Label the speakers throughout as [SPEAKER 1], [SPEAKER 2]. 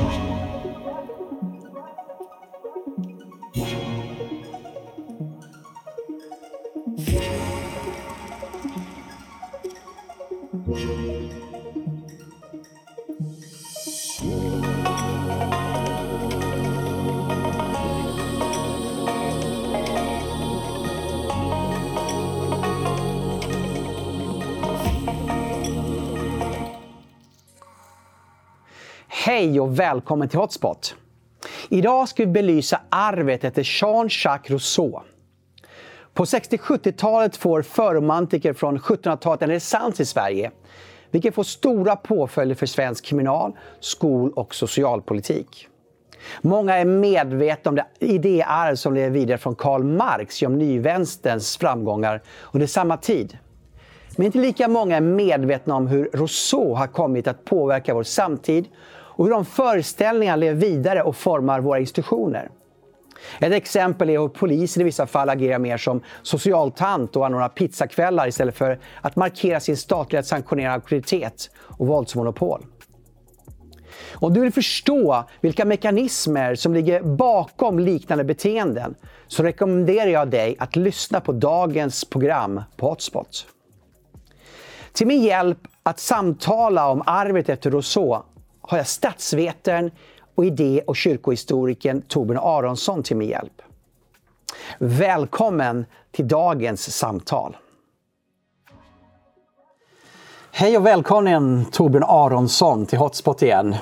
[SPEAKER 1] 出什么。Hej och välkommen till Hotspot! Idag ska vi belysa arvet efter Jean-Jacques Rousseau. På 60-70-talet får förromantiker från 1700-talet en renässans i Sverige, vilket får stora påföljder för svensk kriminal-, skol och socialpolitik. Många är medvetna om det idéarv som lever vidare från Karl Marx genom nyvänsterns framgångar under samma tid. Men inte lika många är medvetna om hur Rousseau har kommit att påverka vår samtid och hur de föreställningarna lever vidare och formar våra institutioner. Ett exempel är hur polisen i vissa fall agerar mer som socialtant och anordnar pizzakvällar istället för att markera sin statliga sanktionerade auktoritet och våldsmonopol. Om du vill förstå vilka mekanismer som ligger bakom liknande beteenden så rekommenderar jag dig att lyssna på dagens program på Hotspot. Till min hjälp att samtala om arvet efter Rousseau har jag statsvetaren och idé och kyrkohistorikern Torbjörn Aronsson till min hjälp. Välkommen till dagens samtal. Hej och välkommen Torbjörn Aronsson till Hotspot igen.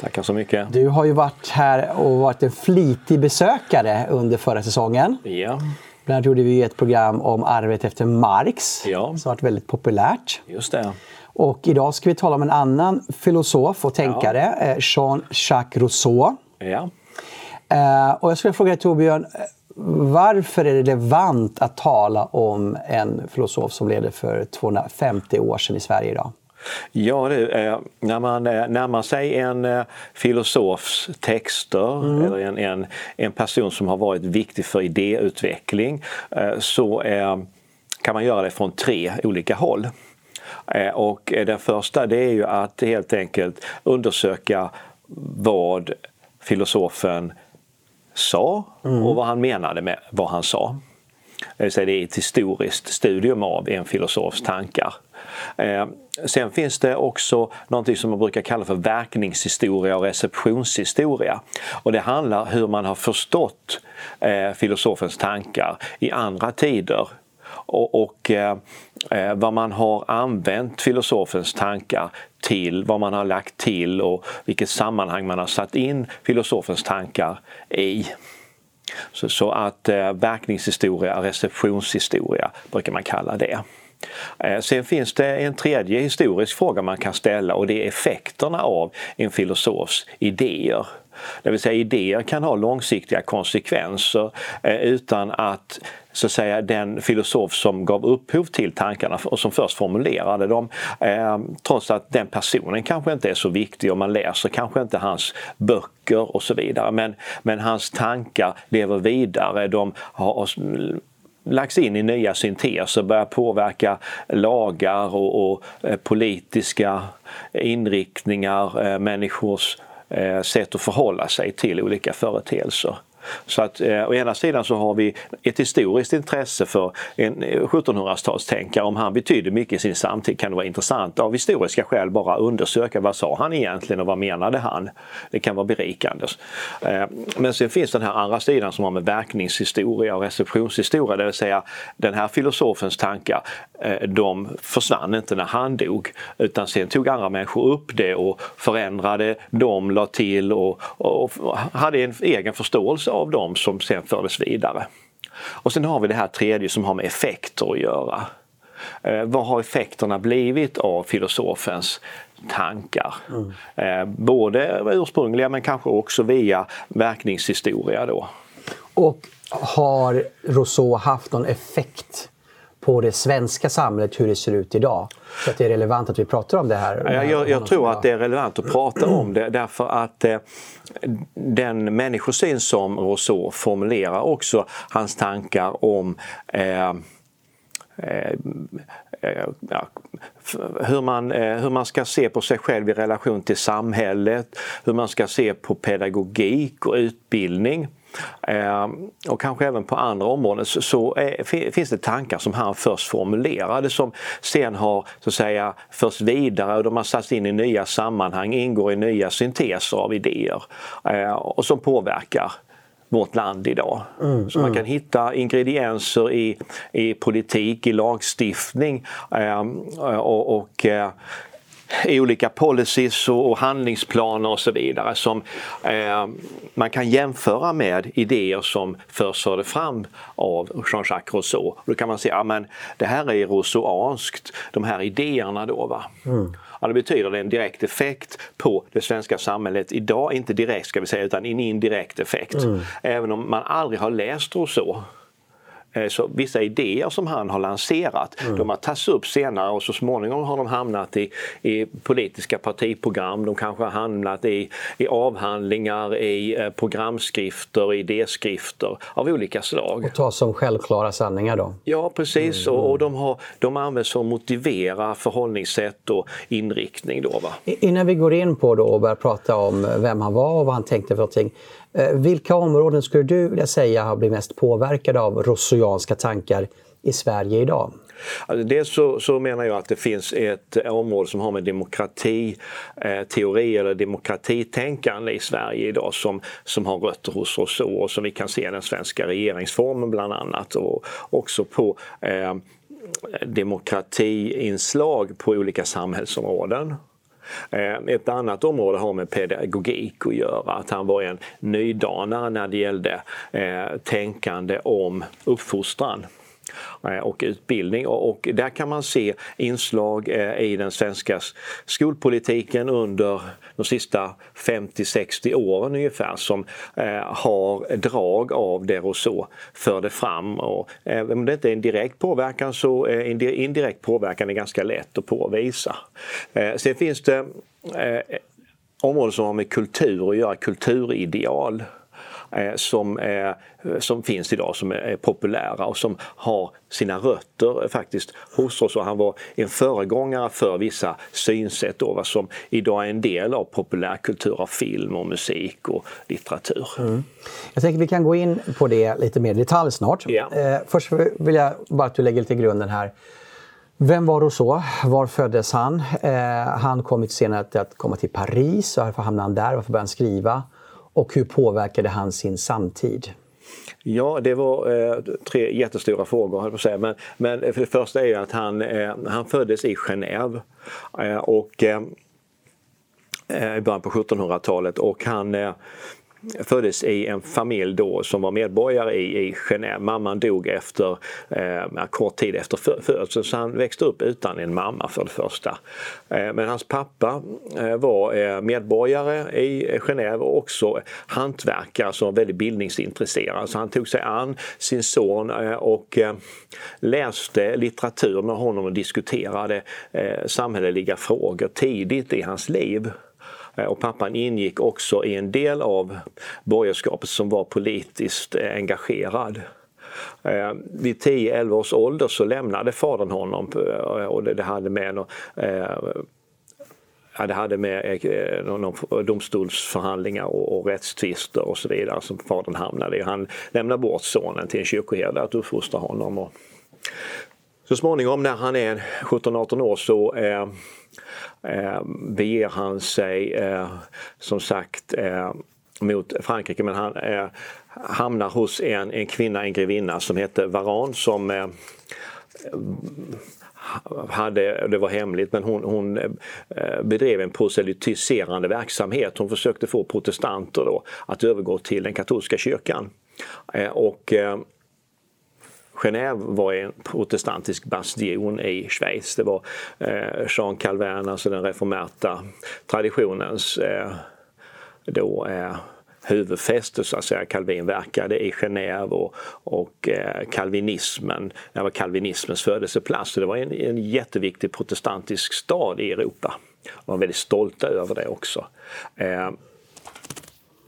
[SPEAKER 2] Tackar så mycket.
[SPEAKER 1] Du har ju varit här och varit en flitig besökare under förra säsongen.
[SPEAKER 2] Ja.
[SPEAKER 1] Bland annat gjorde vi ett program om arvet efter Marx
[SPEAKER 2] ja.
[SPEAKER 1] som varit väldigt populärt.
[SPEAKER 2] Just det.
[SPEAKER 1] Och idag ska vi tala om en annan filosof och tänkare, ja. Eh, Jean-Jacques Rousseau.
[SPEAKER 2] Ja.
[SPEAKER 1] Uh, och jag skulle fråga dig Torbjörn, varför är det relevant att tala om en filosof som levde för 250 år sedan i Sverige idag?
[SPEAKER 2] Ja, det, när man närmar sig en filosofs texter mm. eller en, en, en person som har varit viktig för idéutveckling så kan man göra det från tre olika håll. Och den första det är ju att helt enkelt undersöka vad filosofen sa mm. och vad han menade med vad han sa. Det är ett historiskt studium av en filosofs tankar. Sen finns det också någonting som man brukar kalla för verkningshistoria och receptionshistoria. Och det handlar om hur man har förstått filosofens tankar i andra tider och, och eh, eh, vad man har använt filosofens tankar till, vad man har lagt till och vilket sammanhang man har satt in filosofens tankar i. Så, så att eh, verkningshistoria, receptionshistoria brukar man kalla det. Eh, sen finns det en tredje historisk fråga man kan ställa och det är effekterna av en filosofs idéer. Det vill säga idéer kan ha långsiktiga konsekvenser eh, utan att så att säga den filosof som gav upphov till tankarna och som först formulerade dem, eh, trots att den personen kanske inte är så viktig och man läser kanske inte hans böcker och så vidare. Men, men hans tankar lever vidare, de har lagts in i nya synteser, börjar påverka lagar och, och eh, politiska inriktningar, eh, människors eh, sätt att förhålla sig till olika företeelser. Så att eh, å ena sidan så har vi ett historiskt intresse för en 1700-talstänkare. Om han betyder mycket i sin samtid kan det vara intressant av historiska skäl bara undersöka vad sa han egentligen och vad menade han? Det kan vara berikande. Eh, men sen finns den här andra sidan som har med verkningshistoria och receptionshistoria, det vill säga den här filosofens tankar, eh, de försvann inte när han dog utan sen tog andra människor upp det och förändrade dem, la till och, och hade en egen förståelse av dem som sen fördes vidare. Och sen har vi det här tredje som har med effekter att göra. Eh, vad har effekterna blivit av filosofens tankar? Mm. Eh, både ursprungliga men kanske också via verkningshistoria då.
[SPEAKER 1] Och har Rousseau haft någon effekt på det svenska samhället, hur det ser ut idag. Så att det är relevant att vi pratar om det här.
[SPEAKER 2] Jag, jag, jag tror att det är relevant att prata om det därför att eh, den människosyn som Rousseau formulerar också hans tankar om eh, eh ja, hur, man, hur man ska se på sig själv i relation till samhället, hur man ska se på pedagogik och utbildning. Eh, och kanske även på andra områden så, är, finns det tankar som han först formulerade som sen har så att säga förts vidare och de har satts in i nya sammanhang, ingår i nya synteser av idéer eh, och som påverkar vårt land idag. Mm, så man mm. kan hitta ingredienser i, i politik, i lagstiftning eh, och, och eh, i olika policies och handlingsplaner och så vidare som eh, man kan jämföra med idéer som först förde fram av Jean-Jacques Rousseau. Då kan man säga att det här är rousseauanskt, de här idéerna då. Va? Mm. Ja, det betyder en direkt effekt på det svenska samhället idag, inte direkt ska vi säga utan en indirekt effekt. Mm. Även om man aldrig har läst Rousseau så vissa idéer som han har lanserat, mm. de har tagits upp senare och så småningom har de hamnat i, i politiska partiprogram, de kanske har hamnat i, i avhandlingar, i eh, programskrifter, idéskrifter av olika slag.
[SPEAKER 1] Och tas som självklara sanningar då?
[SPEAKER 2] Ja precis mm. och, och, de, har, de används att motivera förhållningssätt och inriktning. Då, va?
[SPEAKER 1] Innan vi går in på då och börjar prata om vem han var och vad han tänkte för någonting. Eh, vilka områden skulle du vilja säga har blivit mest påverkade av rousseauanska tankar i Sverige idag?
[SPEAKER 2] Alltså dels så, så, menar jag att det finns ett område som har med demokratiteori eh, eller demokratitänkande i Sverige idag som, som har rötter hos Rousseau och som vi kan se i den svenska regeringsformen bland annat och också på eh, demokratiinslag på olika samhällsområden. Eh, ett annat område har med pedagogik att göra, att han var en nydanare när det gällde eh, tänkande om uppfostran. Eh, och utbildning. Och där kan man se inslag eh, i den svenska skolpolitiken under de sista 50-60 åren ungefär som eh, har drag av det Rousseau förde fram. Och även om det inte är en direkt påverkan så är indirekt påverkan är ganska lätt att påvisa. Sen finns det områden som har med kultur att göra, kulturideal. Eh, som, är, som finns idag som är populära och som har sina rötter faktiskt hos oss. Och han var en föregångare för vissa synsätt då, som idag är en del av populärkultur av film och musik och litteratur. Mm.
[SPEAKER 1] Jag tänker att vi kan gå in på det lite mer i detalj snart. Ja. Eh, först vill jag bara att du lägger lite grunden här. Vem var Rousseau? Var föddes han? Eh, han kom senare till att komma till Paris. Varför hamnade han där? Varför började han skriva? Och hur påverkade han sin samtid?
[SPEAKER 2] Ja, det var eh, tre jättestora frågor, höll på att säga. Men, men för det första är ju att han, eh, han föddes i Genève. Eh, och, eh, eh i början på 1700-talet och han eh, föddes i en familj då som var medborgare i, i Genève. Mamman dog efter, eh, kort tid efter födseln så han växte upp utan en mamma för det första. Eh, men hans pappa eh, var eh, medborgare i Genève och också hantverkare som var väldigt bildningsintresserad. Så han tog sig an sin son eh, och eh, läste litteratur med honom och diskuterade eh, samhälleliga frågor tidigt i hans liv. Eh, och pappan ingick också i en del av borgerskapet som var politiskt eh, engagerad. Eh, vid 10-11 års ålder så lämnade fadern honom och det hade med Ja, det hade med domstolsförhandlingar och, och rättstvister och så vidare som fadern hamnade i. Han lämnade bort sonen till en kyrkoherde att uppfostra honom. Och så småningom när han är 17-18 år så eh, eh, beger han sig eh, som sagt eh, mot Frankrike men han eh, hamnar hos en, en kvinna, en grevinna som heter Varan som eh, hade, det var hemligt, men hon, hon eh, bedrev en proselytiserande verksamhet. Hon försökte få protestanter då att övergå till den katolska kyrkan. Eh, och eh, Genève var en protestantisk bastion i Schweiz. Det var eh, Jean Calvin, alltså den reformerta traditionens eh, då, eh, huvudfäste så att säga. Calvin verkade i Genève och, och eh, kalvinismen, det var kalvinismens födelseplats. Så det var en, en jätteviktig protestantisk stad i Europa. De var väldigt stolta över det också. Eh,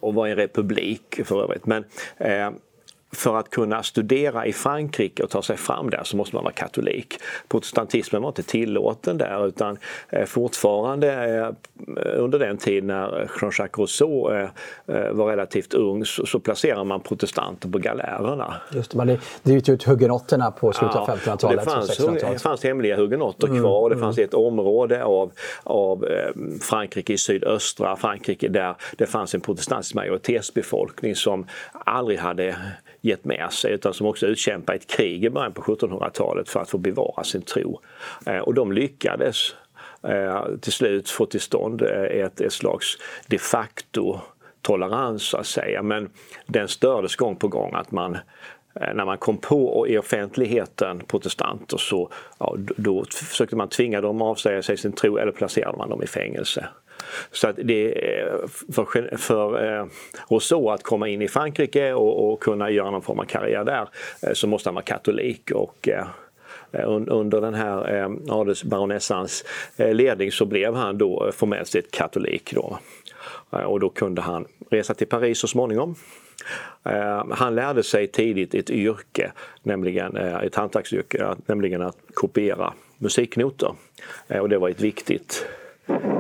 [SPEAKER 2] och var en republik för övrigt. Men, eh, för att kunna studera i Frankrike och ta sig fram där så måste man vara katolik. Protestantismen var inte tillåten där utan eh, fortfarande eh, under den tid när Jean-Jacques Rousseau eh, var relativt ung så placerar man protestanter på galärerna.
[SPEAKER 1] Just det, man drev ut hugenotterna på slutet av 1500-talet.
[SPEAKER 2] Det fanns, det fanns hemliga hugenotter mm, kvar och det fanns mm. ett område av, av Frankrike i sydöstra Frankrike där det fanns en protestantisk majoritetsbefolkning som aldrig hade gett med sig utan som också utkämpade ett krig i början på 1700-talet för att få bevara sin tro. Eh, och de lyckades eh, till slut få till stånd eh, ett, ett slags de facto tolerans så att säga men den stördes gång på gång att man när man kom på i offentligheten protestanter så ja, då försökte man tvinga dem att avsäga sig sin tro eller placerade man dem i fängelse. Så att det för, för eh, Rousseau att komma in i Frankrike och, och, kunna göra någon form av karriär där eh, så måste han vara katolik och eh, under den här adelsbaronessans ledning så blev han då formellt sett katolik. Då. Och då kunde han resa till Paris så småningom. Han lärde sig tidigt ett yrke, nämligen ett hantverksyrke, nämligen att kopiera musiknoter. Och det var ett viktigt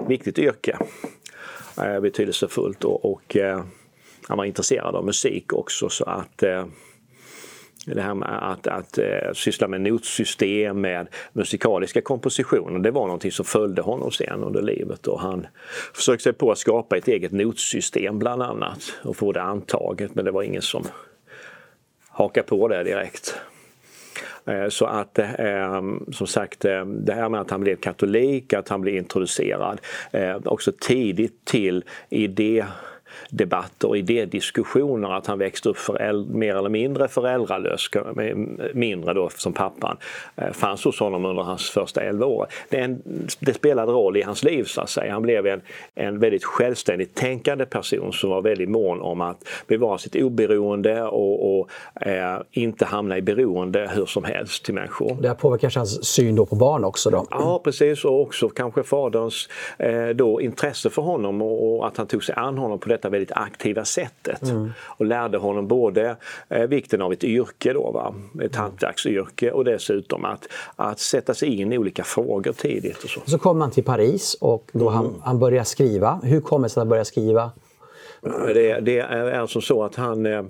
[SPEAKER 2] viktigt yrke. Eh, betydelsefullt och, och eh, han var intresserad av musik också så att eh, det här med att, att eh, syssla med notsystem, med musikaliska kompositioner, det var någonting som följde honom sen under livet och han försökte sig på att skapa ett eget notsystem bland annat och få det antaget men det var ingen som hakade på det direkt. Eh, så att ehm, som sagt eh, det här med att han blev katolik, att han blev introducerad eh, också tidigt till idé debatter och idédiskussioner att han växte upp mer eller mindre föräldralös, mindre då som pappan, eh, fanns hos honom under hans första 11 år. Det, en, det spelade roll i hans liv så att säga. Han blev en, en väldigt självständigt tänkande person som var väldigt mån om att bevara sitt oberoende och, och eh, inte hamna i beroende hur som helst till människor.
[SPEAKER 1] Det här påverkar kanske hans syn då på barn också? Då.
[SPEAKER 2] Ja precis och också kanske faderns eh, då intresse för honom och, och att han tog sig an honom på detta detta väldigt aktiva sättet. Mm. Och lärde honom både eh, vikten av ett yrke, då, va? ett hantverksyrke och dessutom att, att sätta sig in i olika frågor tidigt. Och så.
[SPEAKER 1] så kom han till Paris och då mm. han, han började skriva. Hur kommer det sig att han började skriva?
[SPEAKER 2] Det, det är som så att han eh,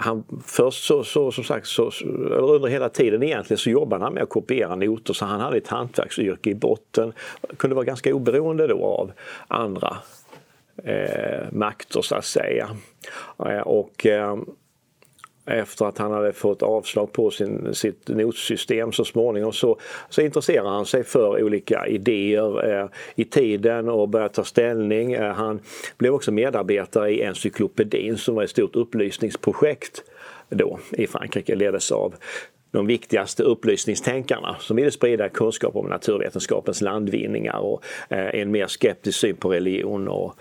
[SPEAKER 2] han, först så, så som sagt, så, under hela tiden egentligen så jobbade han med att kopiera noter så han hade ett hantverksyrke i botten. Kunde vara ganska oberoende då av andra eh, makter så att säga. Eh, och eh, efter att han hade fått avslag på sin, sitt notsystem så småningom så, så intresserade han sig för olika idéer eh, i tiden och började ta ställning. Eh, han blev också medarbetare i encyklopedin som var ett stort upplysningsprojekt då i Frankrike, leddes av de viktigaste upplysningstänkarna som ville sprida kunskap om naturvetenskapens landvinningar och eh, en mer skeptisk syn på religion och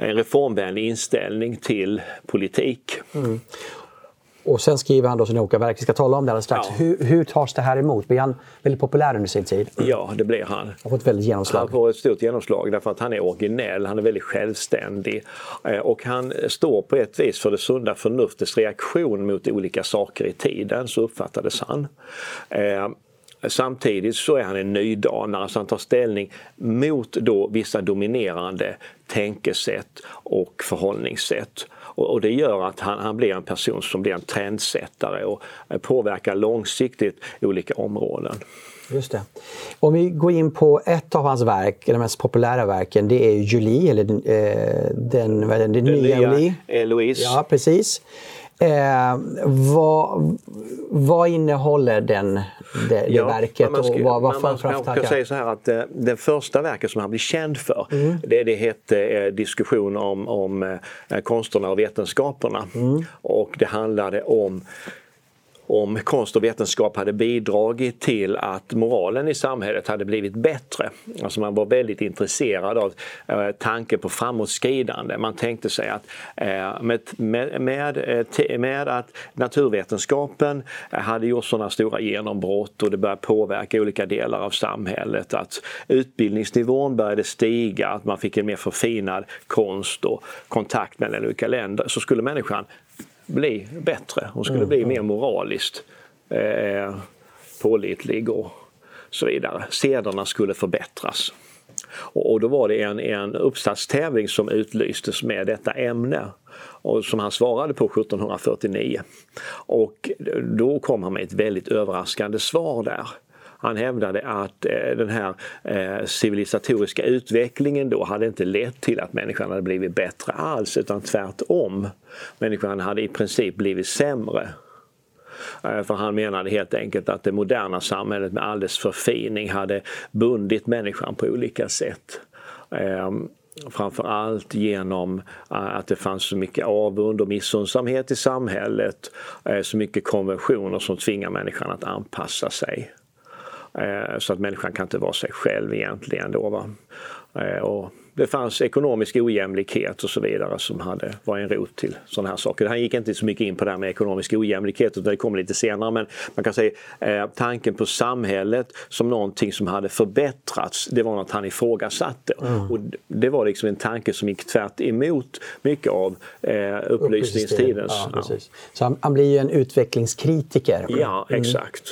[SPEAKER 2] en reformvänlig inställning till politik. Mm.
[SPEAKER 1] Och sen skriver han då sina olika verk. Vi ska tala om det alldeles strax. Ja. Hur, hur tas det här emot? Blir han väldigt populär under sin tid?
[SPEAKER 2] Ja, det blir han. Han
[SPEAKER 1] har fått väldigt genomslag.
[SPEAKER 2] Han får ett stort genomslag därför att han är originell, han är väldigt självständig eh, och han står på ett vis för det sunda förnuftets reaktion mot olika saker i tiden, så uppfattades han. Eh, Samtidigt så är han en nydanare, så han tar ställning mot då vissa dominerande tänkesätt och förhållningssätt. Och, det gör att han, han blir en person som blir en trendsättare och påverkar långsiktigt olika områden.
[SPEAKER 1] Just det. Om vi går in på ett av hans verk, de mest populära verken, det är Julie, eller eh, den, är den, den, den nya, nya Julie.
[SPEAKER 2] Eloise.
[SPEAKER 1] Ja, precis. Eh, vad, vad innehåller den, det, det ja, verket
[SPEAKER 2] man ska,
[SPEAKER 1] och vad,
[SPEAKER 2] vad man, man kan säga så här att eh, det första verket som han blir känd för mm. det, det hette eh, diskussion om, om eh, konsterna och vetenskaperna. Mm. Och det handlade om om konst och vetenskap hade bidragit till att moralen i samhället hade blivit bättre. Alltså man var väldigt intresserad av eh, tanken på framåtskridande. Man tänkte sig att eh, med, med, med, eh, med, att naturvetenskapen hade gjort sådana stora genombrott och det började påverka olika delar av samhället, att utbildningsnivån började stiga, att man fick en mer förfinad konst och kontakt mellan olika länder, så skulle människan bli bättre. Hon skulle mm. bli mer moraliskt eh, pålitlig och så vidare. Sederna skulle förbättras. Och, och då var det en, en uppsatstävling som utlystes med detta ämne och som han svarade på 1749. Och då kom han med ett väldigt överraskande svar där. Han hävdade att eh, den här eh, civilisatoriska utvecklingen då hade inte lett till att människan hade blivit bättre alls utan tvärtom. Människan hade i princip blivit sämre. Eh, för han menade helt enkelt att det moderna samhället med all dess förfining hade bundit människan på olika sätt. Ehm, framförallt genom att det fanns så mycket avund och missundsamhet i samhället. Så mycket konventioner som tvingar människan att anpassa sig. Eh, så att människan kan inte vara sig själv egentligen. Då, va? Eh, och det fanns ekonomisk ojämlikhet och så vidare som hade, var en rot till sådana här saker. Han gick inte så mycket in på det här med ekonomisk ojämlikhet utan det kommer lite senare men man kan säga eh, tanken på samhället som någonting som hade förbättrats det var något han ifrågasatte. Mm. Och det var liksom en tanke som gick tvärt emot mycket av eh, upplysningstidens. Ja,
[SPEAKER 1] ja. Så han, han, blir ju en utvecklingskritiker.
[SPEAKER 2] Ja, mm. exakt.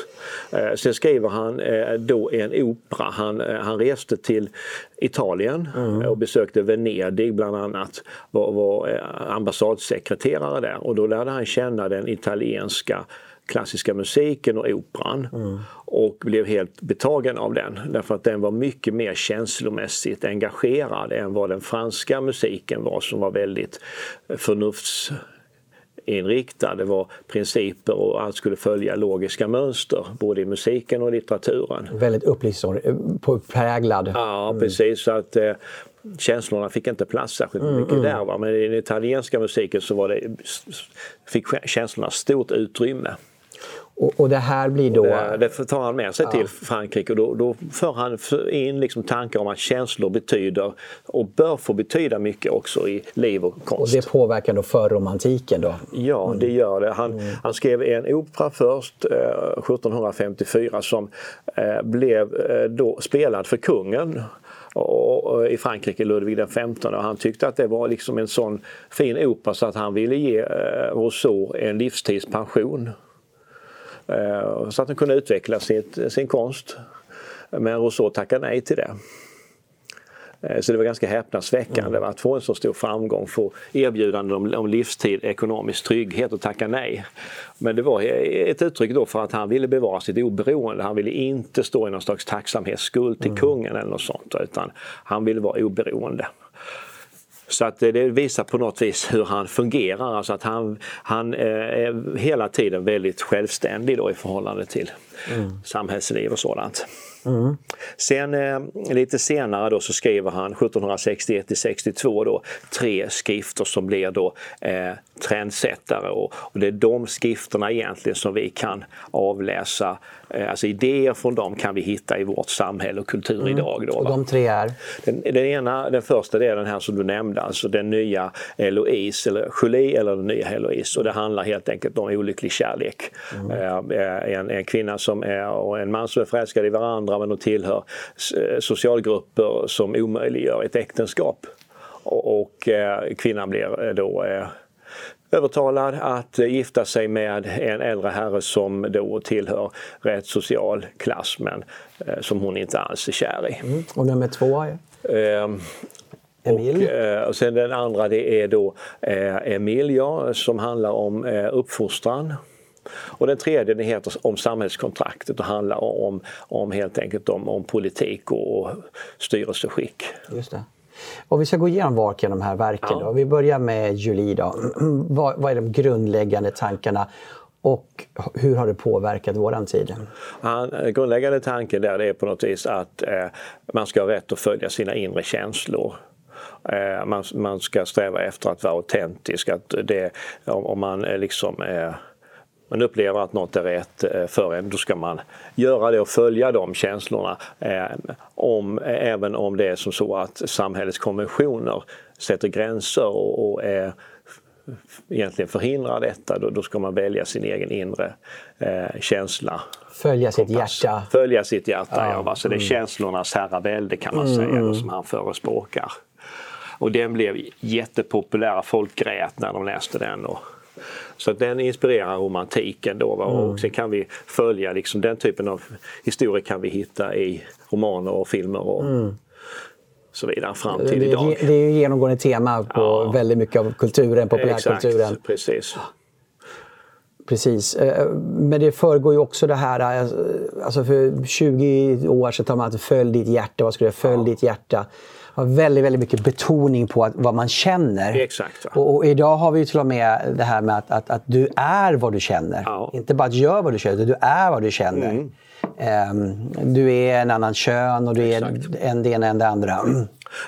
[SPEAKER 2] Eh, sen skriver han eh, då en opera. Han, eh, han reste till Italien mm. och besökte Venedig bland annat. Var, var ambassadsekreterare där och då lärde han känna den italienska klassiska musiken och operan mm. och blev helt betagen av den därför att den var mycket mer känslomässigt engagerad än vad den franska musiken var som var väldigt förnufts inriktad. Det var principer och allt skulle följa logiska mönster både i musiken och litteraturen.
[SPEAKER 1] Väldigt upplysningspräglad.
[SPEAKER 2] Ja mm. precis. Så att, eh, känslorna fick inte plats särskilt mm, mycket mm. där. Va? Men i den italienska musiken så var det, fick känslorna stort utrymme.
[SPEAKER 1] Och, och, det här blir då...
[SPEAKER 2] Det, det tar han med sig ja. till Frankrike och då, då för han in liksom tankar om att känslor betyder och bör få betyda mycket också i liv och konst.
[SPEAKER 1] Och det påverkar då förromantiken då?
[SPEAKER 2] Ja, mm. det gör det. Han, mm. han skrev en opera först eh, 1754 som eh, blev eh, då spelad för kungen och, i Frankrike, Ludvig XV. Och han tyckte att det var liksom en sån fin opera så att han ville ge eh, Rousseau en livstidspension. Eh, så att han kunde utveckla sitt, sin konst. Men Rousseau tackade nej till det. Eh, så det var ganska häpnadsväckande mm. att få en så stor framgång, få erbjudande om, om livstid, ekonomisk trygghet och tacka nej. Men det var ett uttryck då för att han ville bevara sitt oberoende. Han ville inte stå i någon slags tacksamhetsskuld till mm. kungen eller något sånt utan han ville vara oberoende. Så att det visar på något vis hur han fungerar, alltså att han, han eh, är hela tiden väldigt självständig då i förhållande till mm. samhällsliv och sådant. Mm. Sen eh, lite senare då så skriver han 1761 till 62 då tre skrifter som blir då eh, trendsättare och, och, det är de skrifterna egentligen som vi kan avläsa Alltså idéer från dem kan vi hitta i vårt samhälle och kultur mm. idag. Då,
[SPEAKER 1] och de tre är?
[SPEAKER 2] Den, den, ena, den första det är den här som du nämnde, alltså den nya Eloise, eller Julie eller den nya Eloise. Och det handlar helt enkelt om olycklig kärlek. Mm. Eh, en, en kvinna som är, och en man som är förälskade i varandra men de tillhör eh, socialgrupper som omöjliggör ett äktenskap. Och, och eh, kvinnan blir då övertalad att gifta sig med en äldre herre som då tillhör rätt social klass men som hon inte alls är kär i. Mm.
[SPEAKER 1] Och nummer två? Är? Eh,
[SPEAKER 2] Emil. Och, och sen den andra det är då eh, Emil ja, som handlar om eh, uppfostran. Och den tredje den heter om samhällskontraktet och handlar om, om helt enkelt om, om politik och styrelseskick.
[SPEAKER 1] Just det. Och vi ska gå igenom var de här verken. Ja. Vi börjar med Julie. Då. vad, vad är de grundläggande tankarna och hur har det påverkat våran tid?
[SPEAKER 2] Grundläggande tanken där är på något vis att eh, man ska ha rätt att följa sina inre känslor. Eh, man, man ska sträva efter att vara autentisk. Att det, om, om man liksom eh, man upplever att något är rätt eh, för en, då ska man göra det och följa de känslorna. Eh, om, även om det är som så att samhällets konventioner sätter gränser och, och är egentligen förhindrar detta, då, då ska man välja sin egen inre eh, känsla.
[SPEAKER 1] Följa sitt hjärta.
[SPEAKER 2] Följa sitt hjärta, ja. ja. Så det är mm. känslornas herravälde kan man säga, mm. som han förespråkar. Och den blev jättepopulär, folk grät när de läste den. Och Så att den inspirerar romantiken då. Va? Mm. Och sen kan vi följa liksom den typen av historier kan vi hitta i romaner och filmer och mm. så vidare fram till
[SPEAKER 1] det,
[SPEAKER 2] idag.
[SPEAKER 1] Det är ju genomgående tema på ja. väldigt mycket av kulturen, populärkulturen. Exakt,
[SPEAKER 2] precis.
[SPEAKER 1] Precis, eh, men det föregår ju också det här, eh, alltså för 20 år sedan tar man att följ ditt hjärta, vad skulle jag följ ja. ditt hjärta har väldigt, väldigt mycket betoning på att, vad man känner.
[SPEAKER 2] Exakt.
[SPEAKER 1] Och, och, idag har vi till och med det här med att, att, att du är vad du känner. Ja. Inte bara att gör vad du känner, utan du är vad du känner. Mm. Um, du är en annan kön och du är en det ena än det andra.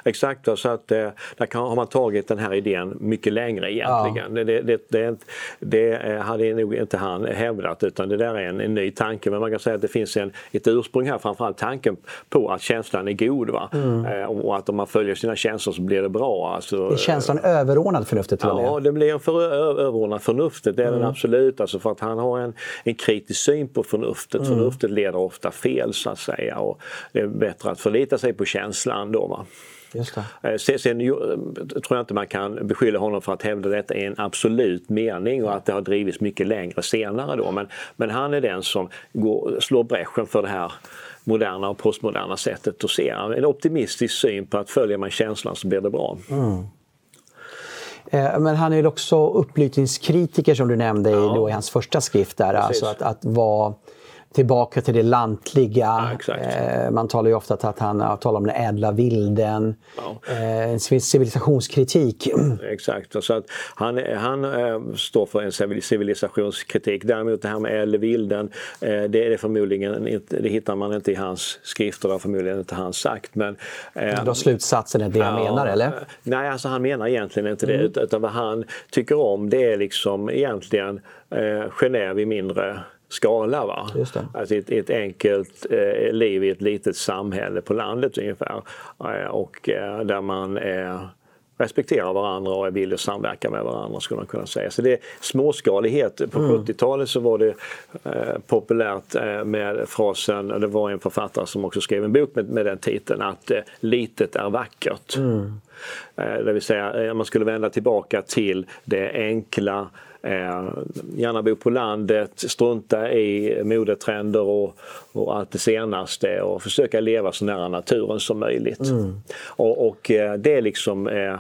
[SPEAKER 2] Exakt, så att eh, där kan, har man tagit den här idén mycket längre egentligen. Ja. Det, det, det, det, eh, hade nog inte han hävdat utan det där är en, en, ny tanke. Men man kan säga att det finns en, ett ursprung här, framförallt tanken på att känslan är god. Va? Mm. Eh, och att om man följer sina känslor så blir det bra. Alltså,
[SPEAKER 1] är känslan överordnad förnuftet till?
[SPEAKER 2] Ja, det blir för, överordnad förnuftet, det är mm. den absolut. Alltså för att han har en, en kritisk syn på förnuftet. Mm. Förnuftet leder ofta fel så att säga och det är bättre att förlita sig på känslan då. Va? Eh, sen, sen tror jag inte man kan beskylla honom för att hävda detta i en absolut mening och att det har drivits mycket längre senare då. Men, men han är den som går, slår bräschen för det här moderna och postmoderna sättet att se. En optimistisk syn på att följer man känslan så blir det bra. Mm.
[SPEAKER 1] Eh, men han är också upplysningskritiker som du nämnde ja. i, då, i hans första skrift. Där, alltså att, att vara tillbaka till det lantliga. Ja, eh, man talar ju ofta att han talar om den ädla vilden. Ja. Eh, civilisationskritik.
[SPEAKER 2] Exakt, så att han, han eh, står för en civilisationskritik. Däremot det här med ädla vilden, eh, det är det förmodligen inte, det hittar man inte i hans skrifter, det har förmodligen inte han sagt. Men,
[SPEAKER 1] eh, Då slutsatsen är det han menar eller?
[SPEAKER 2] Nej, alltså han menar egentligen inte mm. det utan vad han tycker om det är liksom egentligen eh, Genève i mindre skala. Va? Alltså ett, ett enkelt eh, liv i ett litet samhälle på landet ungefär. Eh, och eh, där man eh, respekterar varandra och är villig att samverka med varandra skulle man kunna säga. Så det är småskalighet. På mm. 70-talet så var det eh, populärt eh, med frasen, det var en författare som också skrev en bok med, med den titeln, att eh, litet är vackert. Mm. det vill säga man skulle vända tillbaka till det enkla Eh, gärna bo på landet, strunta i modetrender och, och allt det senaste och försöka leva så nära naturen som möjligt. Mm. Och, och eh, det är liksom eh,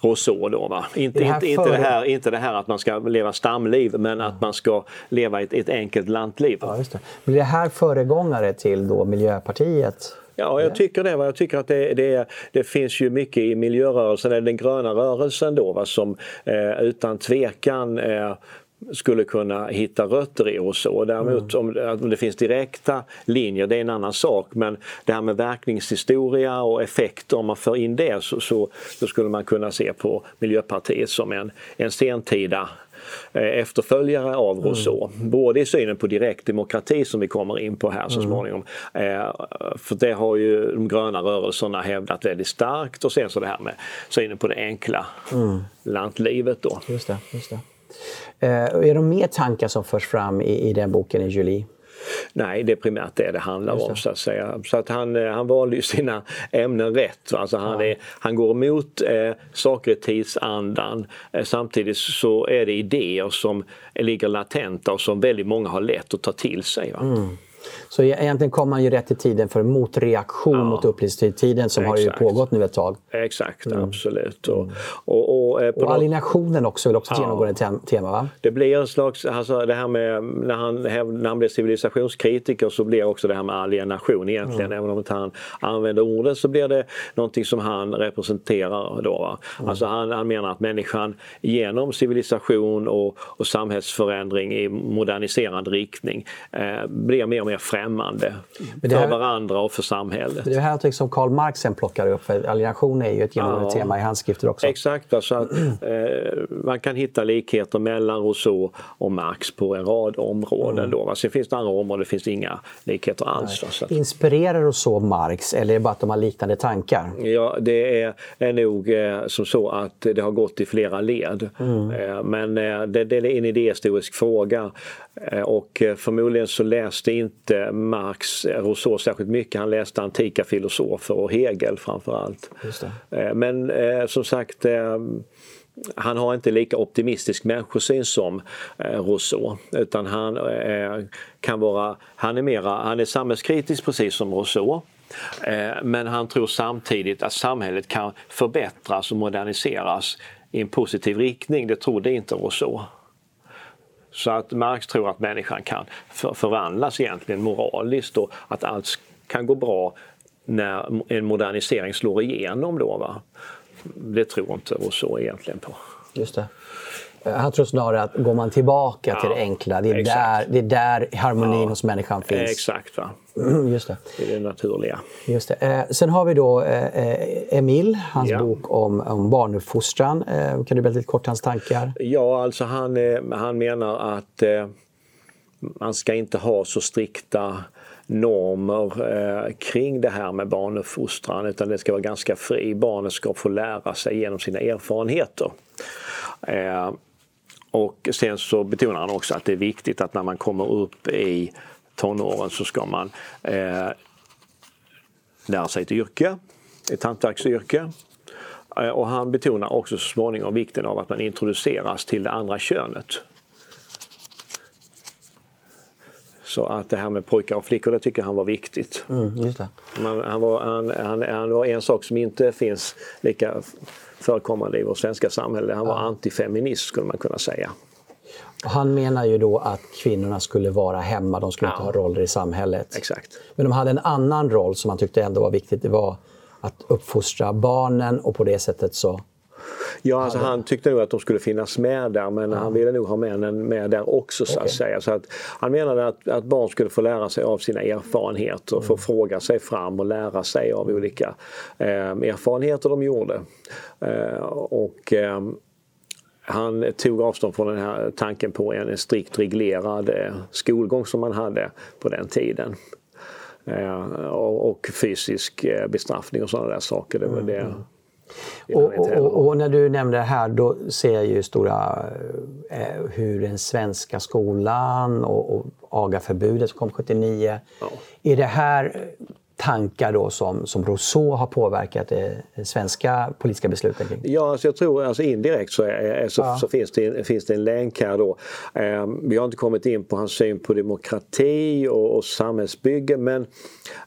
[SPEAKER 2] Rousseau då. Va? Inte, det inte, inte, det här, inte det här att man ska leva stamliv men att man ska leva ett, ett enkelt lantliv.
[SPEAKER 1] Ja, just det. Blir det här föregångare till då Miljöpartiet?
[SPEAKER 2] Ja, jag tycker det. Jag tycker att det, det, det finns ju mycket i miljörörelsen, eller den gröna rörelsen då, va, som eh, utan tvekan eh, skulle kunna hitta rötter i. Och däremot mm. om, det finns direkta linjer, det är en annan sak. Men det här med verkningshistoria och effekter, om man för in det så, så, så skulle man kunna se på Miljöpartiet som en, en sentida efterföljare av mm. Rousseau. Mm. Både i synen på direktdemokrati som vi kommer in på här så mm. småningom. Mm. För det har ju de gröna rörelserna hävdat väldigt starkt och sen så det här med synen på det enkla mm. lantlivet då.
[SPEAKER 1] Just det, just det. Eh, är det mer tankar som förs fram i, i den boken i Julie?
[SPEAKER 2] Nej, det är primärt det det handlar det. om så att säga. Så att han, eh, han valde ju sina ämnen rätt. Alltså han, är, han går emot eh, saker i tidsandan. Eh, samtidigt så är det idéer som ligger latenta och som väldigt många har lätt att ta till sig. Mm.
[SPEAKER 1] Så egentligen kom man ju rätt i tiden för motreaktion ja. mot upplysningstiden som Exakt. har ju pågått nu ett tag.
[SPEAKER 2] Exakt, mm. absolut.
[SPEAKER 1] Och, och, och, eh, och alienationen också är också ett ja. genomgående tema va?
[SPEAKER 2] Det blir en slags, alltså det här med när han, när han blev civilisationskritiker så blir också det här med alienation egentligen. Mm. Även om inte han använder ordet så blir det någonting som han representerar då. Mm. Alltså han, han menar att människan genom civilisation och, och samhällsförändring i moderniserande riktning eh, blir mer och mer främmande här, för varandra och för samhället.
[SPEAKER 1] Det är här som liksom Karl Marx sen plockar upp, för alienation är ju ett genomgående ja, tema i hans skrifter också.
[SPEAKER 2] Exakt, alltså att, eh, man kan hitta likheter mellan Rousseau och Marx på en rad områden. Mm. Då, Sen finns det andra områden det finns inga likheter alls.
[SPEAKER 1] Alltså. Inspirerar Rousseau Marx eller är det bara att de har liknande tankar?
[SPEAKER 2] Ja, det är, är nog eh, som så att det har gått i flera led. Mm. Eh, men det, det, är en idéhistorisk fråga och förmodligen så läste inte Marx Rousseau särskilt mycket. Han läste antika filosofer och Hegel framförallt. Eh, men eh, som sagt eh, han har inte lika optimistisk människosyn som Rousseau utan han kan vara, han är mera, han är samhällskritisk precis som Rousseau. Men han tror samtidigt att samhället kan förbättras och moderniseras i en positiv riktning. Det trodde inte Rousseau. Så att Marx tror att människan kan förvandlas egentligen moraliskt och att allt kan gå bra när en modernisering slår igenom. Då, va? Det tror inte Rousseau egentligen på.
[SPEAKER 1] Just det. Han tror snarare att går man tillbaka ja, till det enkla, det är, där, det är där harmonin ja, hos människan finns.
[SPEAKER 2] Exakt. Va?
[SPEAKER 1] Just det.
[SPEAKER 2] Det är det naturliga.
[SPEAKER 1] Just det. Eh, sen har vi då eh, eh Emil, hans ja. bok om, om barnuppfostran. Eh, kan du berätta lite kort hans tankar?
[SPEAKER 2] Ja, alltså han, eh, han menar att eh, man ska inte ha så strikta normer eh, kring det här med barnuppfostran utan det ska vara ganska fri. Barnet ska få lära sig genom sina erfarenheter. Eh, och sen så betonar han också att det är viktigt att när man kommer upp i tonåren så ska man eh, lära sig ett yrke, ett hantverksyrke. Eh, och han betonar också så småningom vikten av att man introduceras till det andra könet. Så att det här med pojkar och flickor, det tycker han var viktigt.
[SPEAKER 1] Mm.
[SPEAKER 2] Man, han, var, han, han, han, var en sak som inte finns lika förekommande i vårt svenska samhälle. Han var ja. antifeminist skulle man kunna säga.
[SPEAKER 1] Han menar ju då att kvinnorna skulle vara hemma, de skulle ja. inte ha roller i samhället.
[SPEAKER 2] Exakt.
[SPEAKER 1] Men de hade en annan roll som han tyckte ändå var viktigt. Det var att uppfostra barnen och på det sättet så
[SPEAKER 2] Ja, alltså han tyckte nog att de skulle finnas med där men ja. han ville nog ha männen med där också så att säga. Så att han menade att, att barn skulle få lära sig av sina erfarenheter, mm. få fråga sig fram och lära sig av olika eh, erfarenheter de gjorde. Eh, och eh, han tog avstånd från den här tanken på en strikt reglerad eh, skolgång som man hade på den tiden. Eh, och fysisk eh, bestraffning och sådana där saker. Det var det mm.
[SPEAKER 1] Och, och, och, när du nämnde det här, då ser jag ju stora eh, hur den svenska skolan och, och agaförbudet som kom 79. Ja. Är det här tankar då som, som Rousseau har påverkat det svenska politiska beslutet kring?
[SPEAKER 2] Ja, alltså jag tror alltså indirekt så, är, så, ja. så, finns, det, finns det en länk här då. Eh, vi har inte kommit in på hans syn på demokrati och, och samhällsbygge men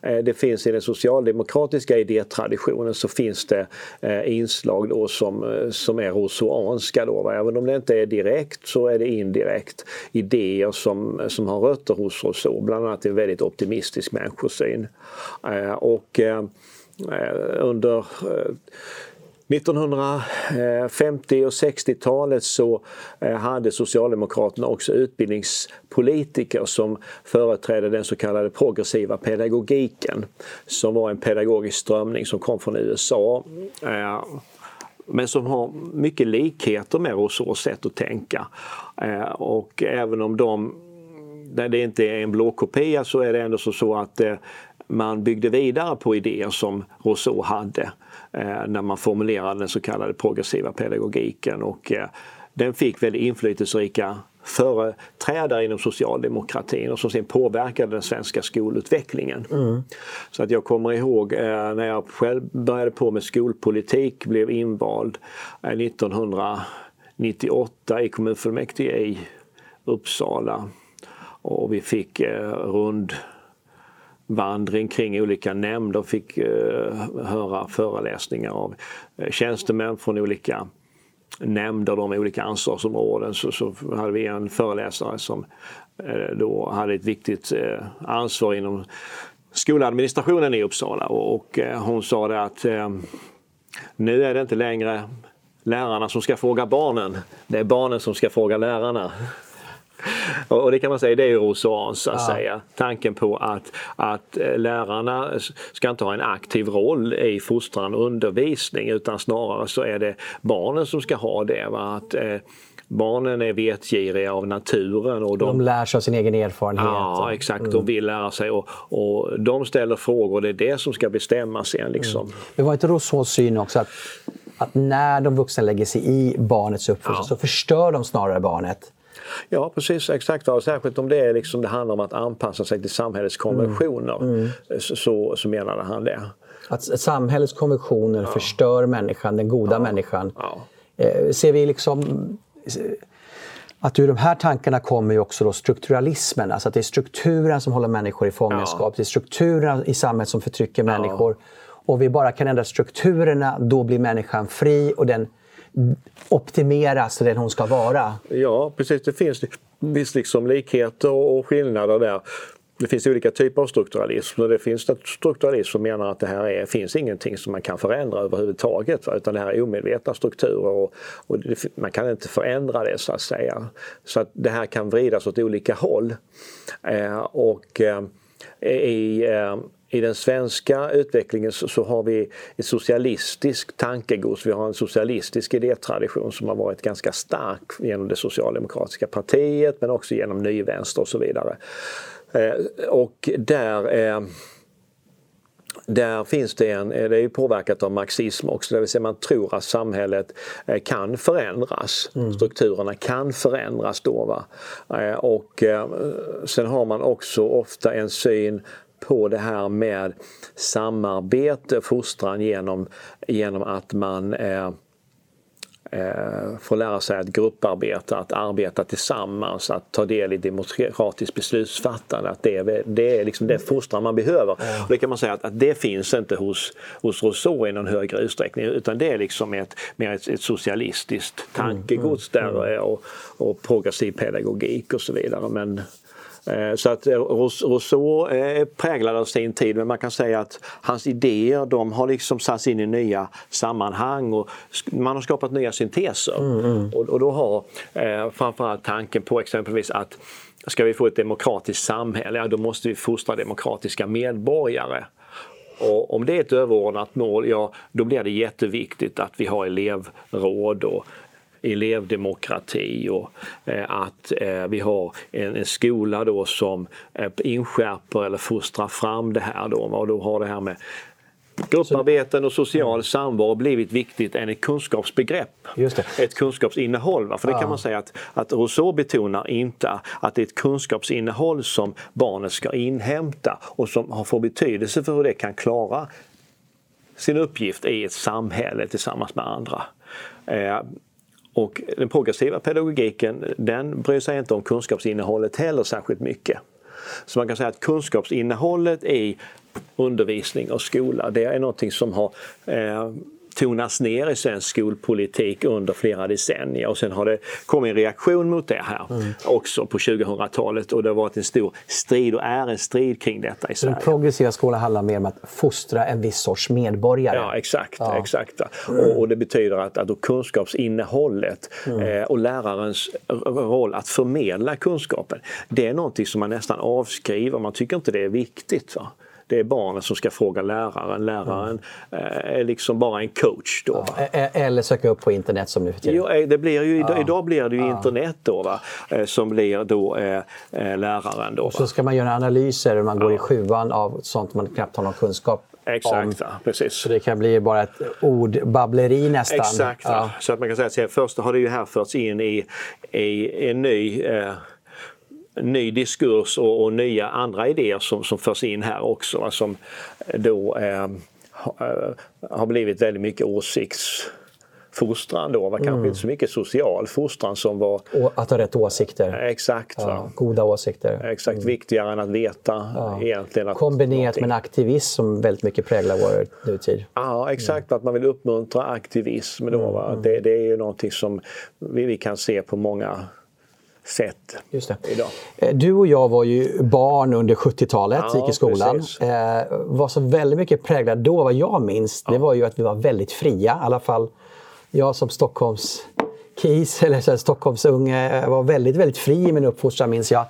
[SPEAKER 2] eh, det finns i den socialdemokratiska idétraditionen så finns det eh, inslag då som, eh, som är rousseauanska då. Även om det inte är direkt så är det indirekt idéer som, som har rötter hos Rousseau, bland annat en väldigt optimistisk människosyn. Eh, och eh, under eh, 1950 och 60-talet så hade Socialdemokraterna också utbildningspolitiker som företrädde den så kallade progressiva pedagogiken som var en pedagogisk strömning som kom från USA men som har mycket likheter med Rousseaus sätt att tänka. Och även om de, när det inte är en blåkopia så är det ändå så att man byggde vidare på idéer som Rousseau hade eh, när man formulerade den så kallade progressiva pedagogiken och eh, den fick väldigt inflytelserika företrädare inom socialdemokratin och som sen påverkade den svenska skolutvecklingen. Mm. Så att jag kommer ihåg eh, när jag själv började på med skolpolitik, blev invald 1998 i kommunfullmäktige i Uppsala och vi fick rund vandring kring olika nämnder, fick eh, höra föreläsningar av eh, tjänstemän från olika nämnder de olika ansvarsområden. Så, så hade vi en föreläsare som eh, då hade ett viktigt eh, ansvar inom skoladministrationen i Uppsala. Och, och eh, hon sa det att eh, nu är det inte längre lärarna som ska fråga barnen, det är barnen som ska fråga lärarna. Och det kan man säga, det är ju Rousseauans så att ja. säga. Tanken på att, att eh, lärarna ska inte ha en aktiv roll i fostran och undervisning utan snarare så är det barnen som ska ha det. Va? Att, eh, Barnen är vetgiriga av naturen. Och de,
[SPEAKER 1] de lär sig av sin egen erfarenhet.
[SPEAKER 2] Ja, exakt. Mm. De vill lära sig och, och de ställer frågor. Det är det som ska bestämmas sen. Liksom. Mm.
[SPEAKER 1] Det var inte Rousseaus syn också att, att när de vuxna lägger sig i barnets uppfostran ja. så förstör de snarare barnet?
[SPEAKER 2] Ja precis, exakt. Och särskilt om det, är liksom, det handlar om att anpassa sig till samhällets konventioner mm. Mm. Så, så menade han det.
[SPEAKER 1] Att samhällets konventioner ja. förstör människan, den goda ja. människan. Ja. Eh, ser vi liksom att ur de här tankarna kommer ju också då strukturalismen, alltså att det är strukturen som håller människor i fångenskap. Det är strukturen i samhället som förtrycker människor. Och vi bara kan ändra strukturerna, då blir människan fri och den optimeras till den hon ska vara.
[SPEAKER 2] Ja, precis. Det finns visst liksom likheter och skillnader där. Det finns olika typer av strukturalism och det finns strukturalism som menar att det här är, finns ingenting som man kan förändra överhuvudtaget. Va? Utan det här är omedvetna strukturer och, och det, man kan inte förändra det så att säga. Så att det här kan vridas åt olika håll. Eh, och eh, i, eh, i den svenska utvecklingen så, har vi ett socialistiskt tankegods. Vi har en socialistisk idétradition som har varit ganska stark genom det socialdemokratiska partiet men också genom nyvänster och så vidare. Eh, och där eh, där finns det en, det är påverkat av marxism också, det vill säga man tror att samhället eh, kan förändras. Mm. Strukturerna kan förändras då. Va? Och sen har man också ofta en syn på det här med samarbete, fostran genom, genom att man eh, eh, få lära sig att grupparbeta, att arbeta tillsammans, att ta del i demokratiskt beslutsfattande. Att det, är, det är liksom det fostran man behöver. Och det kan man säga att, att, det finns inte hos, hos Rousseau i någon högre utsträckning utan det är liksom ett, mer ett, ett socialistiskt tankegods mm, mm, där mm. Och, och progressiv pedagogik och så vidare. Men så att eh, Rousseau är präglad av sin tid men man kan säga att hans idéer de har liksom satts in i nya sammanhang och man har skapat nya synteser. Mm, mm. Och, då har eh, framförallt tanken på exempelvis att ska vi få ett demokratiskt samhälle, ja, då måste vi fostra demokratiska medborgare. Och om det är ett överordnat mål, ja då blir det jätteviktigt att vi har elevråd och elevdemokrati och eh, att eh, vi har en, skola då som eh, inskärper eller fostrar fram det här då. Och då har det här med grupparbeten och social samvaro blivit viktigt än ett kunskapsbegrepp. Ett kunskapsinnehåll. Va? För det kan man säga att, att Rousseau betonar inte att det är ett kunskapsinnehåll som barnet ska inhämta och som får betydelse för hur det kan klara sin uppgift i ett samhälle tillsammans med andra. Och den progressiva pedagogiken den bryr sig inte om kunskapsinnehållet heller särskilt mycket. Så man kan säga att kunskapsinnehållet i undervisning och skola det är någonting som har eh, tonas ner i svensk skolpolitik under flera decennier och sen har det kommit en reaktion mot det här mm. också på 2000-talet och det har varit en stor strid och är en strid kring detta i Sverige.
[SPEAKER 1] Den progressiva skolan handlar mer om att fostra en viss sorts medborgare?
[SPEAKER 2] Ja exakt. Ja. exakt. Mm. Och, och, det betyder att, att kunskapsinnehållet mm. eh, och lärarens roll att förmedla kunskapen det är någonting som man nästan avskriver, man tycker inte det är viktigt. Va? Det är barnen som ska fråga läraren. Läraren mm. är liksom bara en coach. Då,
[SPEAKER 1] ja, eller söka upp på internet som nu för tiden.
[SPEAKER 2] Jo, eh, det blir ju, idag, ja. idag blir det ju internet då, va? Eh, som blir då eh, läraren. Då,
[SPEAKER 1] Och så ska man göra analyser när man går i sjuan av sånt man knappt har någon kunskap
[SPEAKER 2] Exakt, om. precis.
[SPEAKER 1] Så det kan bli bara ett ordbabbleri nästan.
[SPEAKER 2] Exakt, ja. så att man kan säga att först har det ju här förts in i, i en ny eh, ny diskurs och, och, nya andra idéer som, som förs in här också som då eh, har blivit väldigt mycket åsiktsfostran då, var kanske mm. inte så mycket social fostran som var...
[SPEAKER 1] Och att ha rätt åsikter.
[SPEAKER 2] Exakt.
[SPEAKER 1] Ja, goda åsikter.
[SPEAKER 2] Exakt, mm. viktigare än att veta ja. egentligen. Att
[SPEAKER 1] Kombinerat med en aktivism som väldigt mycket präglar vår nutid.
[SPEAKER 2] Ja, exakt. Mm. Att man vill uppmuntra aktivism då. Va? Mm. Det, det, är ju någonting som vi, vi kan se på många sätt Just det. idag.
[SPEAKER 1] Eh, du och jag var ju barn under 70-talet, ja, gick i skolan. Eh, vad som väldigt mycket präglade då, vad jag minns, ja. det var ju att vi var väldigt fria. I alla fall jag som Stockholms kis, eller så här, Stockholmsunge, var väldigt, väldigt fri i min uppfostran minns jag. Eh,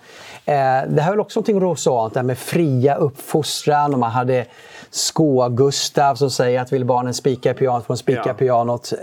[SPEAKER 1] det här är väl också någonting rosaant, det här med fria uppfostran och man hade Skå-Gustav som säger att vill barnen spika i pianot får de spika ja. pianot.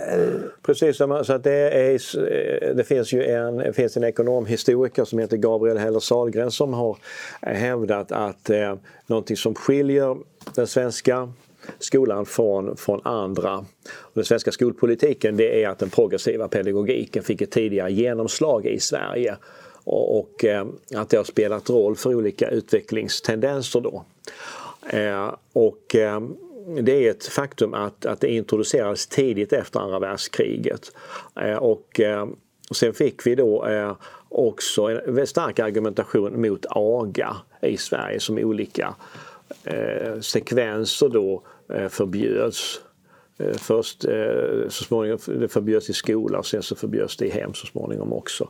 [SPEAKER 2] Precis, så att det, är, det finns ju en, det finns en ekonomhistoriker som heter Gabriel Heller Sahlgren som har hävdat att eh, någonting som skiljer den svenska skolan från, från andra. Och den svenska skolpolitiken det är att den progressiva pedagogiken fick ett tidigare genomslag i Sverige och, och eh, att det har spelat roll för olika utvecklingstendenser då. Eh, och eh, det är ett faktum att, att det introducerades tidigt efter andra världskriget. Eh, och sen fick vi då också en stark argumentation mot aga i Sverige som olika sekvenser då förbjöds. Först så småningom det förbjöds i skola och sen så förbjöds det i hem så småningom också.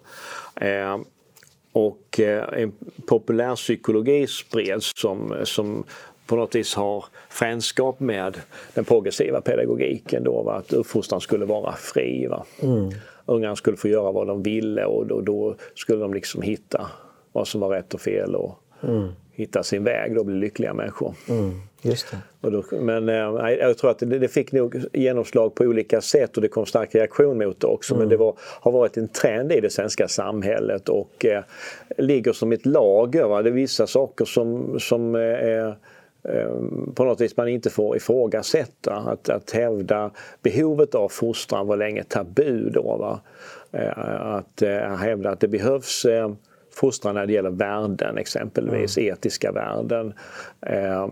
[SPEAKER 2] Och en populärpsykologi spreds som, som på något vis har frändskap med den progressiva pedagogiken då, va? att uppfostran skulle vara fri. Va? Mm. Ungarna skulle få göra vad de ville och då, då skulle de liksom hitta vad som var rätt och fel och mm. hitta sin väg och bli lyckliga människor. Mm.
[SPEAKER 1] Just.
[SPEAKER 2] Då, men äh, jag tror att det, det, fick nog genomslag på olika sätt och det kom stark reaktion mot det också. Men mm. det var, har varit en trend i det svenska samhället och äh, ligger som ett lager. Va? Det är vissa saker som, som Ehm, på något vis man inte får ifrågasätta. Att, att hävda behovet av fostran var länge tabu då. Va? Eh, att äh, hävda att det behövs äh, fostran när det gäller värden exempelvis, mm. etiska värden. Äh,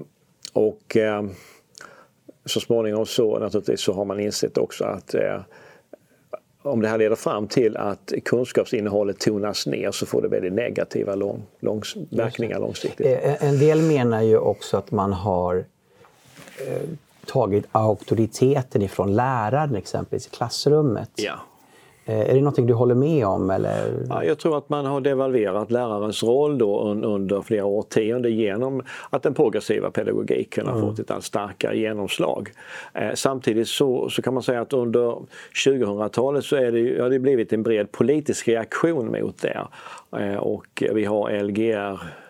[SPEAKER 2] och så småningom så naturligtvis så har man insett också att om det här leder fram till att kunskapsinnehållet tonas ner så får det väldigt negativa lång, lång, verkningar långsiktigt.
[SPEAKER 1] Eh, en del menar ju också att man har eh, tagit auktoriteten ifrån läraren exempelvis i klassrummet.
[SPEAKER 2] Ja.
[SPEAKER 1] Eh, är det någonting du håller med om? Eller?
[SPEAKER 2] Ja, jag tror att man har devalverat lärarens roll då under flera årtionden genom att den progressiva pedagogiken har mm. fått ett allt starkare genomslag. Eh, samtidigt så, så kan man säga att under 2000-talet så är det, har det blivit en bred politisk reaktion mot det. Eh, och vi har Lgr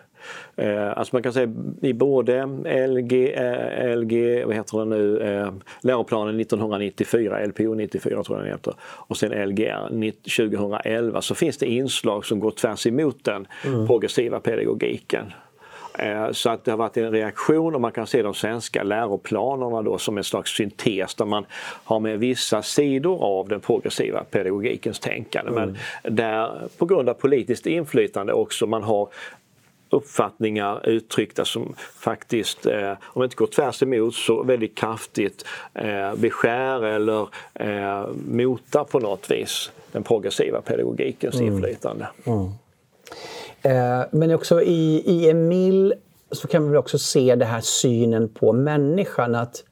[SPEAKER 2] Eh, alltså man kan säga i både LG, eh, LG vad heter det nu, eh, läroplanen 1994, LPO 94 tror jag den heter, och sen Lgr 2011 så finns det inslag som går tvärs emot den mm. progressiva pedagogiken. Så att det har varit en reaktion och man kan se de svenska läroplanerna då som en slags syntes där man har med vissa sidor av den progressiva pedagogikens tänkande. Mm. Men där på grund av politiskt inflytande också man har uppfattningar uttryckta som faktiskt, eh, om inte går tvärs emot, så väldigt kraftigt eh, beskär eller eh, motar på något vis den progressiva pedagogikens mm. inflytande. Mm.
[SPEAKER 1] Eh, men också i, i Emil så kan vi också se den här synen på människan. att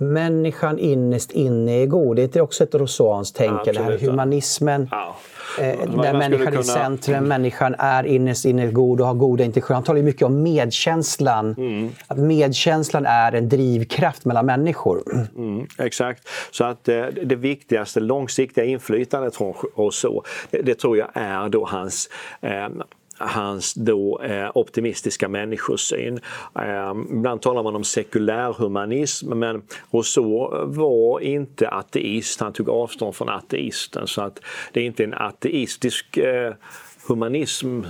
[SPEAKER 1] Människan innerst inne är god. Det är också ett rousseauanskt tänkande, ja, det här humanismen. Ja. Eh, där människan kunna... är i centrum, människan är innerst inne god och har goda intentioner. Han talar mycket om medkänslan. Mm. Att medkänslan är en drivkraft mellan människor.
[SPEAKER 2] Mm, exakt. Så att eh, det viktigaste långsiktiga inflytandet från Rousseau, det, det tror jag är då hans eh, hans då eh, optimistiska människosyn. Eh, ibland talar man om sekulärhumanism men Rousseau var inte ateist, han tog avstånd från ateisten så att det är inte en ateistisk eh, humanism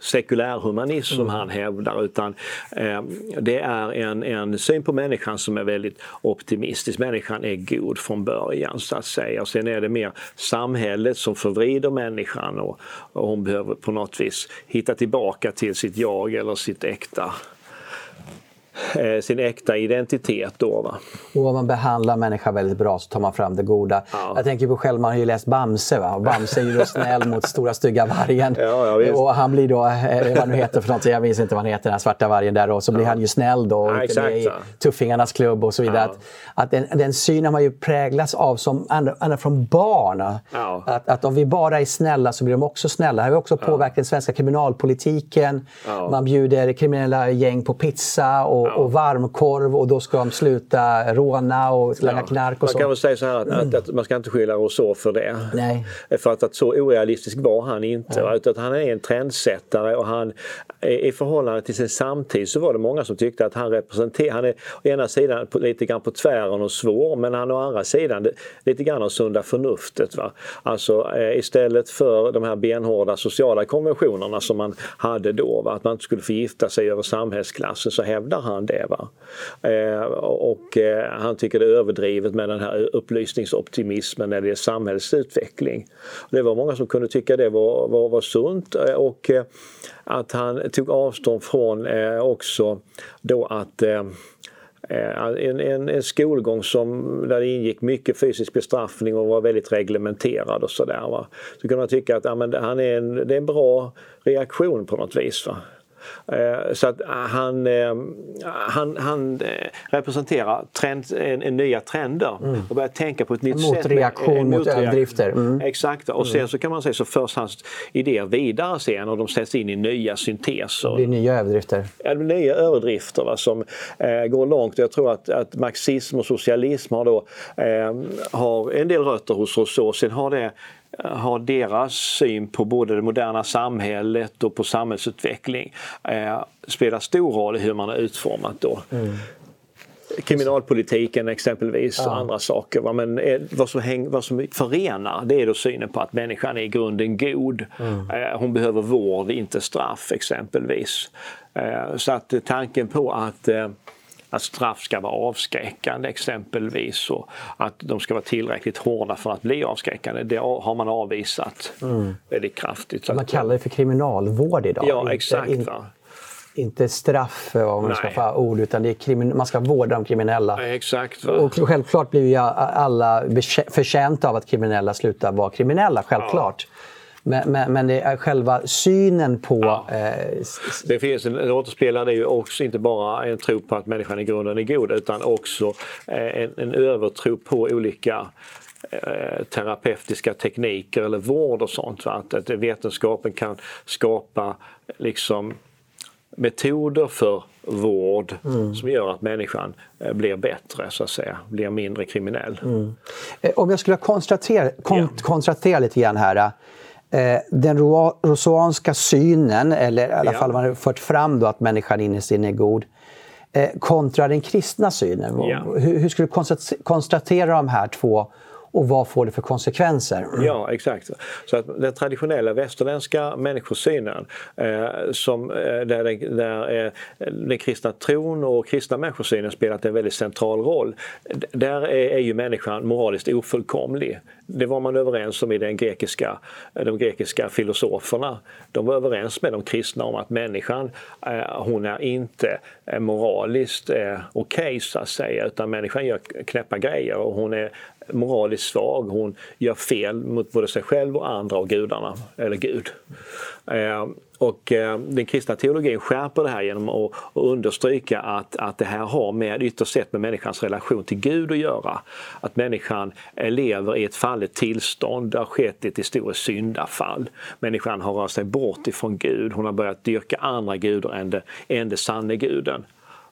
[SPEAKER 2] sekulärhumanism som mm. han hävdar utan eh, det är en, en syn på människan som är väldigt optimistisk. Människan är god från början så att säga. Och sen är det mer samhället som förvrider människan och, och hon behöver på något vis hitta tillbaka till sitt jag eller sitt äkta sin äkta identitet. Då, va?
[SPEAKER 1] Och om man behandlar människan väldigt bra så tar man fram det goda. Ja. Jag tänker på själv, man har ju läst Bamse. Va? Och Bamse är ju då snäll mot stora stygga vargen.
[SPEAKER 2] Ja, ja,
[SPEAKER 1] och han blir då, eh, vad nu heter för något, jag minns inte vad han heter, den här svarta vargen där. Och så blir han ju snäll då och ja, med i Tuffingarnas klubb och så vidare. Att, att den, den synen har ju präglats av som ända från barn. Att, att om vi bara är snälla så blir de också snälla. Det har ju också påverkat den svenska kriminalpolitiken. Man bjuder kriminella gäng på pizza och och, och varmkorv och då ska de sluta råna och langa ja. knark och
[SPEAKER 2] så. Man kan väl säga så här att, mm. att, man ska inte skylla Rousseau för det.
[SPEAKER 1] Nej.
[SPEAKER 2] För att, att så orealistisk var han inte. Nej. Utan han är en trendsättare och han i förhållande till sin samtid så var det många som tyckte att han representerar, han är å ena sidan lite grann på tvären och svår men han å andra sidan lite grann av sunda förnuftet. Va? Alltså eh, istället för de här benhårda sociala konventionerna som man hade då, va? att man inte skulle förgifta sig över samhällsklassen så hävdar han det. Va? Eh, och eh, han tycker det är överdrivet med den här upplysningsoptimismen när det är samhällsutveckling. Det var många som kunde tycka det var, var, var sunt eh, och eh, att han tog avstånd från eh, också då att eh, en, en, en skolgång som, där det ingick mycket fysisk bestraffning och var väldigt reglementerad och sådär. Så kan man tycka att ja, men han är en, det är en bra reaktion på något vis. Va? Eh, så att han, eh, han, han eh, representerar trend, en, en nya trender mm. och börjar tänka på ett nytt
[SPEAKER 1] mot
[SPEAKER 2] sätt.
[SPEAKER 1] Reaktion mot överdrifter.
[SPEAKER 2] Mm. Exakt, och sen mm. så kan man säga så förs hans idéer vidare sen och de sätts in i nya synteser.
[SPEAKER 1] Det blir nya överdrifter.
[SPEAKER 2] Ja, det blir nya överdrifter va, som eh, går långt. Jag tror att, att marxism och socialism har, då, eh, har en del rötter hos Rousseau. Sen har det har deras syn på både det moderna samhället och på samhällsutveckling eh, spelar stor roll i hur man har utformat då. Mm. Kriminalpolitiken exempelvis ja. och andra saker. Va? Men eh, vad, som häng, vad som förenar det är då synen på att människan är i grunden god. Mm. Eh, hon behöver vård, inte straff exempelvis. Eh, så att tanken på att eh, att straff ska vara avskräckande exempelvis och att de ska vara tillräckligt hårda för att bli avskräckande. Det har man avvisat mm. väldigt kraftigt.
[SPEAKER 1] man kallar det för kriminalvård idag.
[SPEAKER 2] Ja, inte, exakt. In,
[SPEAKER 1] inte straff om man ska få ord utan det är man ska vårda de kriminella.
[SPEAKER 2] exakt.
[SPEAKER 1] Va? Och självklart blir ju alla förtjänta av att kriminella slutar vara kriminella, självklart. Ja. Men, men, men, det är själva synen på... Ja. Eh,
[SPEAKER 2] det finns en, en återspelare är ju också inte bara en tro på att människan i grunden är god utan också eh, en, en övertro på olika eh, terapeutiska tekniker eller vård och sånt. Va? Att, att vetenskapen kan skapa liksom metoder för vård mm. som gör att människan eh, blir bättre, så att säga, blir mindre kriminell. Mm.
[SPEAKER 1] Eh, om jag skulle konstatera, kon, ja. konstatera lite grann här den rousseauanska synen, eller i alla ja. fall man har fört fram då att människan innerst inne är god, eh, kontra den kristna synen. Ja. Hur, hur skulle du konstatera de här två och vad får det för konsekvenser?
[SPEAKER 2] Ja, exakt. Så att den traditionella västerländska människosynen eh, som, eh, där, den, där eh, den kristna tron och kristna människosynen spelat en väldigt central roll. Där är, är ju människan moraliskt ofullkomlig. Det var man överens om i den grekiska, eh, de grekiska filosoferna. De var överens med de kristna om att människan, eh, hon är inte eh, moraliskt eh, okej okay, så att säga, utan människan gör knäppa grejer och hon är moraliskt svag. Hon gör fel mot både sig själv och andra och gudarna, eller Gud. Eh, och eh, den kristna teologin skärper det här genom att, understryka att, att det här har med ytterst sett med människans relation till Gud att göra. Att människan lever i ett fallet tillstånd, det har skett ett historiskt syndafall. Människan har rört sig bort ifrån Gud, hon har börjat dyrka andra gudar än, den sanne guden.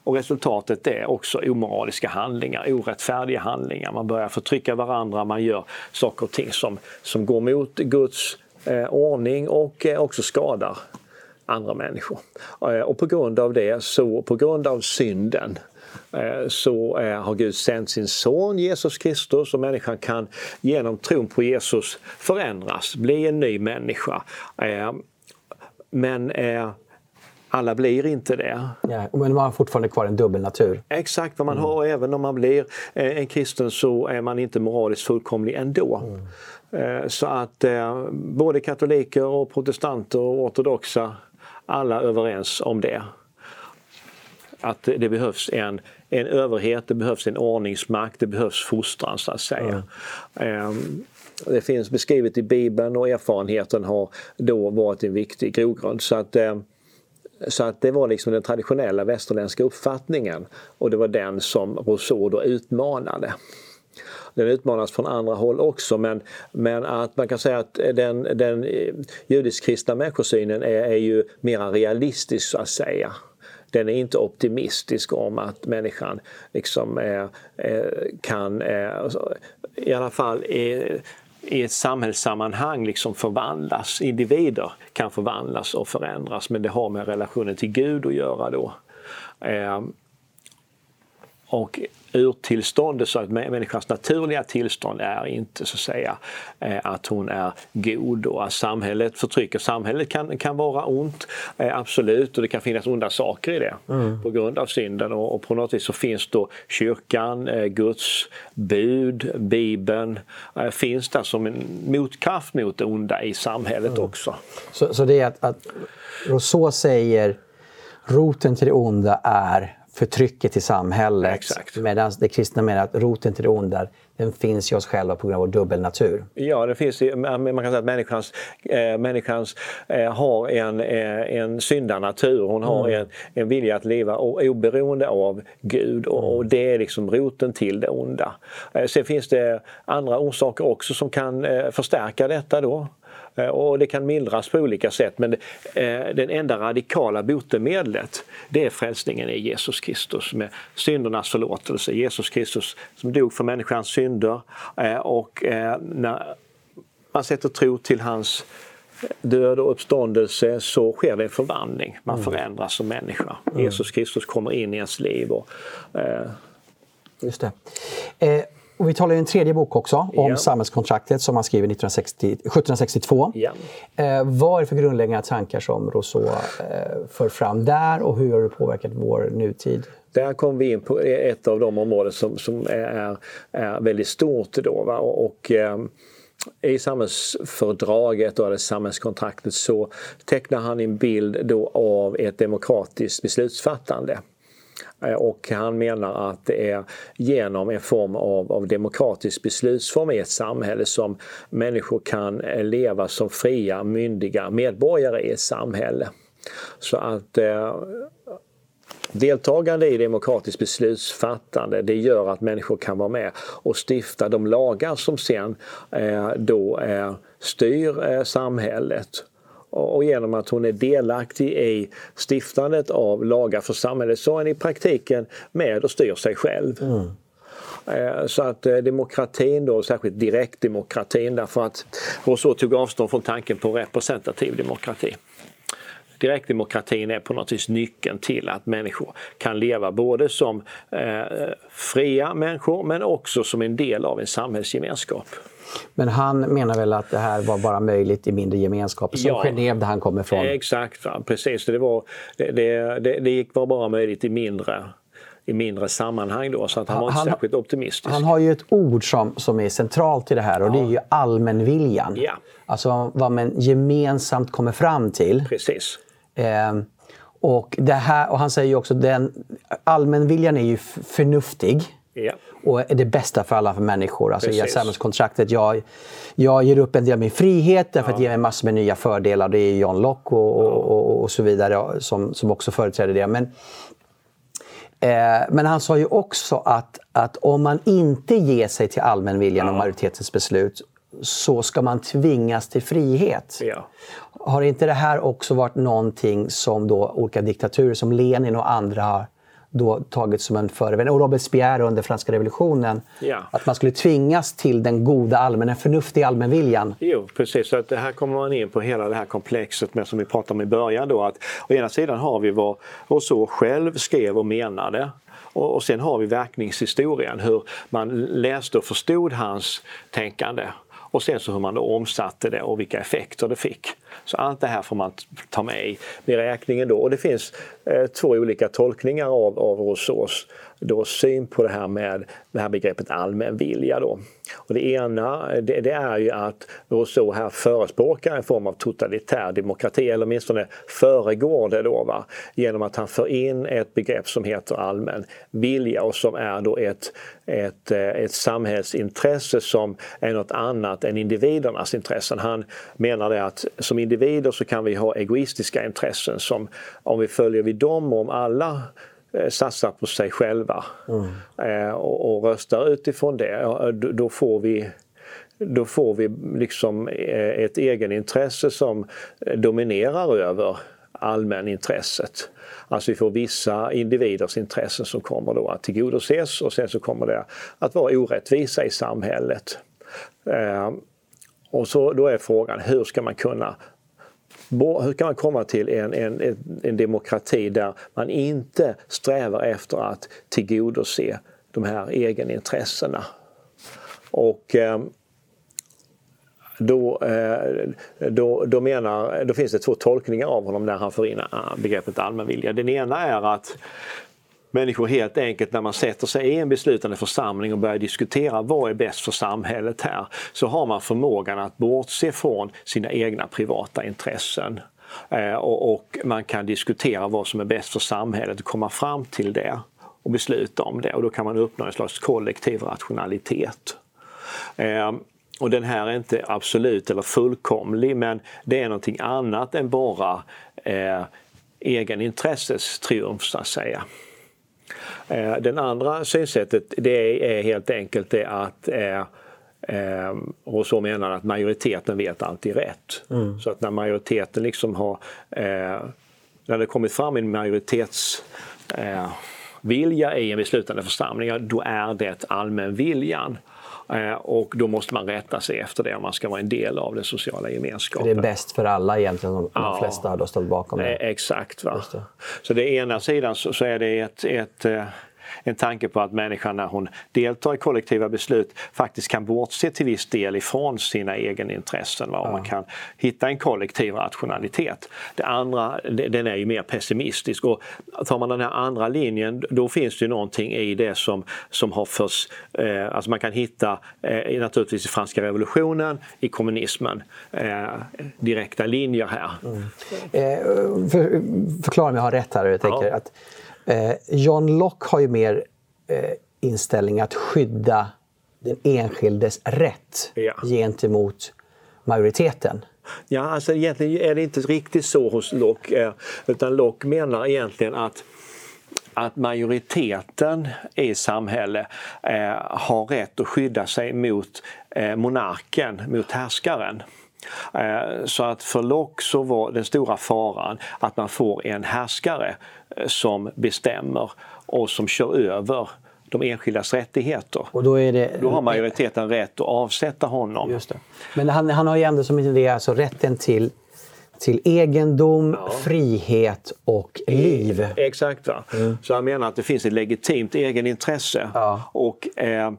[SPEAKER 2] Och resultatet är också omoraliska handlingar, orättfärdiga handlingar. Man börjar förtrycka varandra, man gör saker och ting som, som går mot Guds eh, ordning och eh, också skadar andra människor. Eh, och på grund av det, så på grund av synden eh, så eh, har Gud sänt sin son Jesus Kristus och människan kan genom tron på Jesus förändras, bli en ny människa. Eh, men alla blir inte det.
[SPEAKER 1] Ja, men man har fortfarande kvar en dubbelnatur.
[SPEAKER 2] Exakt vad man mm. har. Även om man blir eh, en kristen så är man inte moraliskt fullkomlig ändå. Mm. Eh, så att eh, både katoliker och protestanter och ortodoxa, alla är överens om det. Att det behövs en, en överhet, det behövs en ordningsmakt, det behövs fostran så att säga. Mm. Det finns beskrivet i Bibeln och erfarenheten har då varit en viktig grogrund. Så att, så att det var liksom den traditionella västerländska uppfattningen och det var den som Rousseau då utmanade. Den utmanas från andra håll också men, men att man kan säga att den, den judisk-kristna människosynen är, är ju mera realistisk så att säga den är inte optimistisk om att människan liksom är, är, kan, är, alltså, i alla fall är, i ett samhällssammanhang liksom förvandlas. Individer kan förvandlas och förändras men det har med relationen till Gud att göra då. Eh, och urtillståndet, så att människans naturliga tillstånd är inte så att säga eh, att hon är god och att samhället förtrycker. Samhället kan, kan vara ont, eh, absolut, och det kan finnas onda saker i det mm. på grund av synden och, och, på något vis så finns då kyrkan, eh, Guds bud, Bibeln, finns där som en motkraft mot det onda i samhället mm. också.
[SPEAKER 1] Så, så det är att, att Rousseau säger roten till det onda är förtrycket i samhället.
[SPEAKER 2] Exakt.
[SPEAKER 1] Medan det kristna menar att roten till det onda den finns i oss själva på grund av vår dubbelnatur.
[SPEAKER 2] Ja, det finns, man kan säga att människans, eh, människans eh, har en, eh, en syndarnatur. Hon har mm. en, en vilja att leva oberoende av Gud och, och det är liksom roten till det onda. Sen finns det andra orsaker också som kan förstärka detta då. Eh, och det kan mildras på olika sätt men eh, den enda radikala botemedlet det är frälsningen i Jesus Kristus med syndernas förlåtelse. Jesus Kristus som dog för människans synder eh, och när man sätter tro till hans död och uppståndelse så sker det en förvandling. Man mm. förändras som människa. Mm. Jesus Kristus kommer in i ens liv. Och, eh...
[SPEAKER 1] Just det. Eh, och vi talar i en tredje bok också om ja. samhällskontraktet som han skriver 1960, 1762. Ja. Eh, vad är det för grundläggande tankar som Rousseau eh, för fram där och hur har det påverkat vår nutid?
[SPEAKER 2] Där kom vi in på ett av de områden som, som är, är väldigt stort. Då, va? och, och eh, i samhällsfördraget och samhällskontraktet så tecknar han en bild då av ett demokratiskt beslutsfattande. Eh, och han menar att det är genom en form av, av demokratisk beslutsform i ett samhälle som människor kan eh, leva som fria, myndiga medborgare i ett samhälle. Så att eh, Deltagande i demokratiskt beslutsfattande det gör att människor kan vara med och stifta de lagar som sen eh, då eh, styr eh, samhället och genom att hon är delaktig i stiftandet av lagar för samhället så är hon i praktiken med och styr sig själv. Mm. Eh, så att eh, demokratin då, särskilt direktdemokratin därför att Rousseau tog avstånd från tanken på representativ demokrati. Direktdemokratin är på något vis nyckeln till att människor kan leva både som eh, fria människor men också som en del av en samhällsgemenskap.
[SPEAKER 1] Men han menar väl att det här var bara möjligt i mindre gemenskaper, som ja, Genève där han kommer ifrån?
[SPEAKER 2] Exakt, precis. Det, var, det, det, det var bara möjligt i mindre i mindre sammanhang då, så att han var inte särskilt optimistisk.
[SPEAKER 1] Han har ju ett ord som, som är centralt i det här och ja. det är ju allmänviljan. Ja. Alltså vad man gemensamt kommer fram till.
[SPEAKER 2] Precis.
[SPEAKER 1] Eh, och, det här, och han säger ju också att allmänviljan är ju förnuftig. Ja. Och är det bästa för alla för människor. Alltså i samhällskontraktet. Jag, jag ger upp en del av min frihet därför ja. att ge mig massor med nya fördelar. Det är John Locke och, ja. och, och, så vidare som, som också företräder det. Men, eh, men han sa ju också att, att om man inte ger sig till allmänviljan ja. och majoritetens beslut så ska man tvingas till frihet. Har inte det här också varit någonting som då olika diktaturer som Lenin och andra har då tagit som en förevändning. Och Robespierre under franska revolutionen. Ja. Att man skulle tvingas till den goda allmänna, förnuftiga allmänviljan.
[SPEAKER 2] Jo, precis. Så att det här kommer man in på hela det här komplexet med som vi pratade om i början. Då, att å ena sidan har vi vad Rousseau själv skrev och menade. Och, och sen har vi verkningshistorien, hur man läste och förstod hans tänkande och sen så hur man då omsatte det och vilka effekter det fick. Så allt det här får man ta med i beräkningen då. Och det finns eh, två olika tolkningar av, av Rousseaus då syn på det här med det här begreppet allmän vilja. Då. Och det ena det, det, är ju att Rousseau här förespråkar en form av totalitär demokrati, eller åtminstone föregår det då, va? genom att han för in ett begrepp som heter allmän vilja och som är då ett, ett, eh, ett samhällsintresse som är något annat än individernas intressen. Han menar det att som individer så kan vi ha egoistiska intressen som om vi följer vid dem, om alla satsar på sig själva mm. Eh, och, och röstar utifrån det, då får vi då får vi liksom eh, ett egenintresse som dominerar över allmänintresset. Alltså vi får vissa individers intressen som kommer då att tillgodoses och sen så kommer det att vara orättvisa i samhället. Och så då är frågan hur ska man kunna hur kan man komma till en, en, en demokrati där man inte strävar efter att tillgodose de här egenintressena? Och ehm, eh, då, då, då, menar, då finns det två tolkningar av honom när han för in begreppet allmänvilja. Den ena är att människor helt enkelt när man sätter sig i en beslutande församling och börjar diskutera vad är bäst för samhället här så har man förmågan att bortse från sina egna privata intressen eh, och, man kan diskutera vad som är bäst för samhället och komma fram till det och besluta om det och då kan man uppnå en slags kollektiv rationalitet. Eh, och den här är inte absolut eller fullkomlig men det är någonting annat än bara eh, egenintressets triumf så att säga. Eh, den andra synsättet det är helt enkelt det att eh, eh, Rousseau menar att majoriteten vet alltid rätt. Mm. Så att när majoriteten liksom har, eh, när det kommit fram en majoritets eh, i en beslutande församling, då är det allmän viljan. Eh, och då måste man rätta sig efter det om man ska vara en del av den sociala gemenskapen.
[SPEAKER 1] Det är bäst för alla egentligen om ja, de flesta har stått bakom det.
[SPEAKER 2] Eh, exakt. Va? Det. Så det ena sidan så, så är det ett, ett eh, en tanke på att människan när hon deltar i kollektiva beslut faktiskt kan bortse till viss del ifrån sina egenintressen. Va? Ja. Man kan hitta en kollektiv rationalitet. Det andra, den är ju mer pessimistisk och tar man den här andra linjen då finns det ju någonting i det som, som har förts, eh, alltså man kan hitta eh, naturligtvis i franska revolutionen, i kommunismen, eh, direkta linjer här. Mm.
[SPEAKER 1] Eh, för, förklara om jag har rätt här. Jag tänker ja. att Eh, John Locke har ju mer eh, inställning att skydda den enskildes rätt ja. gentemot majoriteten.
[SPEAKER 2] Ja, alltså egentligen är det inte riktigt så hos Locke. Eh, utan Locke menar egentligen att att majoriteten i samhället eh, har rätt att skydda sig mot eh, monarken, mot härskaren. Eh, så att för Locke så var den stora faran att man får en härskare som bestämmer och som kör över de enskildas rättigheter. Och då, är det, då har majoriteten rätt att avsätta honom.
[SPEAKER 1] Just det. Men han, han har ju ändå som idé alltså rätten till till egendom, ja. frihet och liv.
[SPEAKER 2] Exakt. Va? Mm. Så han menar att det finns ett legitimt egenintresse. Ja. Och, eh,